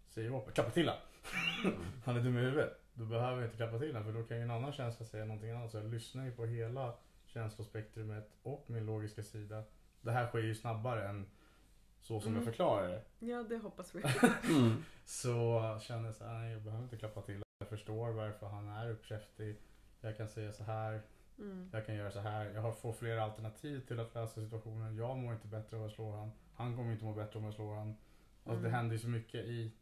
säger åt mig, klappa till han. Han är dum i huvudet. Då behöver jag inte klappa till han för då kan ju en annan känsla säga någonting annat. Så jag lyssnar ju på hela känslospektrumet och min logiska sida. Det här sker ju snabbare än så som Mm. jag förklarar det. Ja det hoppas vi. Mm. Så känner jag så här, nej jag behöver inte klappa till. Jag förstår varför han är uppkäftig. Jag kan säga så här. Mm. Jag kan göra så här. Jag har- får fler alternativ till att lösa situationen. Jag mår inte bättre om jag slår han. Han kommer inte må bättre om jag slår han. Alltså Mm. det händer ju så mycket i...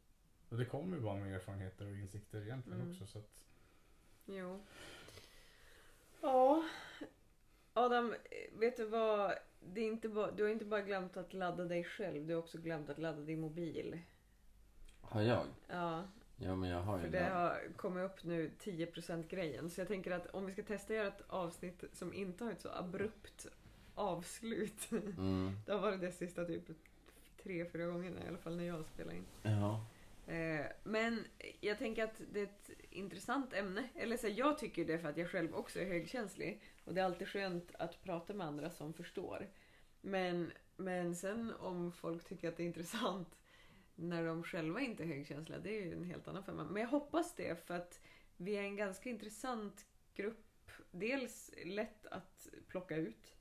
Och det kommer ju bara med erfarenheter och insikter egentligen Mm. också. Så att, Jo. Ja. Adam, vet du vad? Det är inte bara, du har inte bara glömt att ladda dig själv, du har också glömt att ladda din mobil. Har jag? Ja, Ja men jag har ju för det har kommit upp nu 10% grejen. Så jag tänker att om vi ska testa göra ett avsnitt som inte har ett så abrupt avslut. Mm. Det har varit det sista typ tre, fyra gångerna i alla fall när jag spelar in. Ja. Eh, men jag tänker att det är ett intressant ämne. Eller så jag tycker det för att jag själv också är högkänslig. Och det är alltid skönt att prata med andra som förstår. Men, men sen om folk tycker att det är intressant när de själva inte är högkänsliga, det är ju en helt annan femma. Men jag hoppas det för att vi är en ganska intressant grupp. Dels lätt att plocka ut.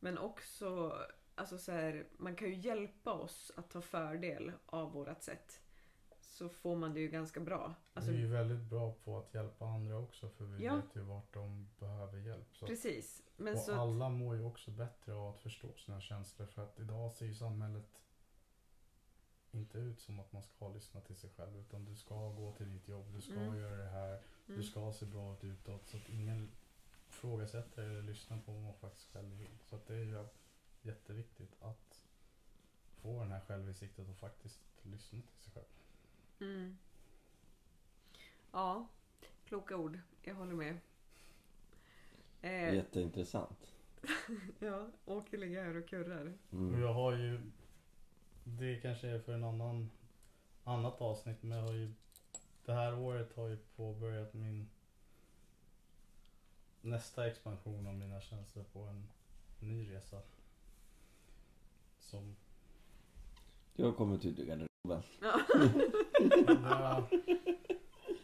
Men också, alltså så här, man kan ju hjälpa oss att ta fördel av vårat sätt så får man det ju ganska bra. Alltså, vi är ju väldigt bra på att hjälpa andra också för vi Ja. vet ju vart de behöver hjälp. Så. precis. Men och så att, alla mår ju också bättre av att förstå sina känslor för att idag ser ju samhället inte ut som att man ska lyssna till sig själv utan du ska gå till ditt jobb, du ska Mm. göra det här, du mm, ska se bra ut utåt så att ingen ifrågasätter eller lyssnar på vad man faktiskt själv vill. Så att det är ju jätteviktigt att få den här självinsikten och faktiskt lyssna till sig själv. mm. Ja, kloka ord. Jag håller med. Eh, Jätteintressant. ja, Åke ligger här och kurrar. Och Mm. jag har ju, det kanske är för en annan, annat avsnitt, men jag har ju, det här året har ju påbörjat min nästa expansion av mina känslor på en ny resa. Som, Du har kommit ut ur garderoben. ja,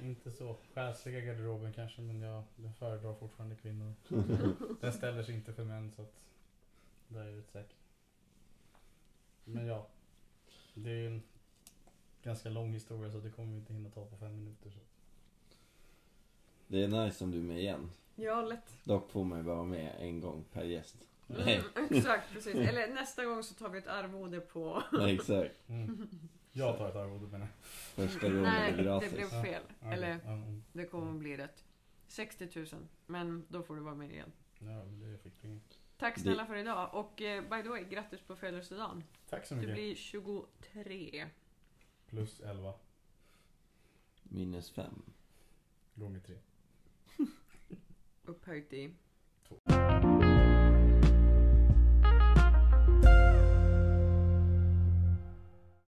inte så själsliga garderoben kanske, men jag, jag föredrar fortfarande kvinnor. Den ställer sig inte för män så att där är jag rätt säker. Men ja, det är en ganska lång historia så det kommer vi inte hinna ta på fem minuter. Så. Det är nice om du är med igen. Ja, lätt. Dock får man ju bara vara med en gång per gäst. Nej, Mm, exakt, precis. Eller nästa gång så tar vi ett arvode på... nej exakt. Mm. Jag tar ett arvode menar jag. Första gången är Nej, det det gratis. blev fel. Eller ja, mm. det kommer att bli rätt. 60 000. Men då får du vara med igen. Ja, men det fick du inget. Tack Det- snälla för idag. Och eh, by the way, grattis på födelsedagen. Tack så Du mycket. blir 23. Plus 11 Minus fem. gånger 3. Upphöjt i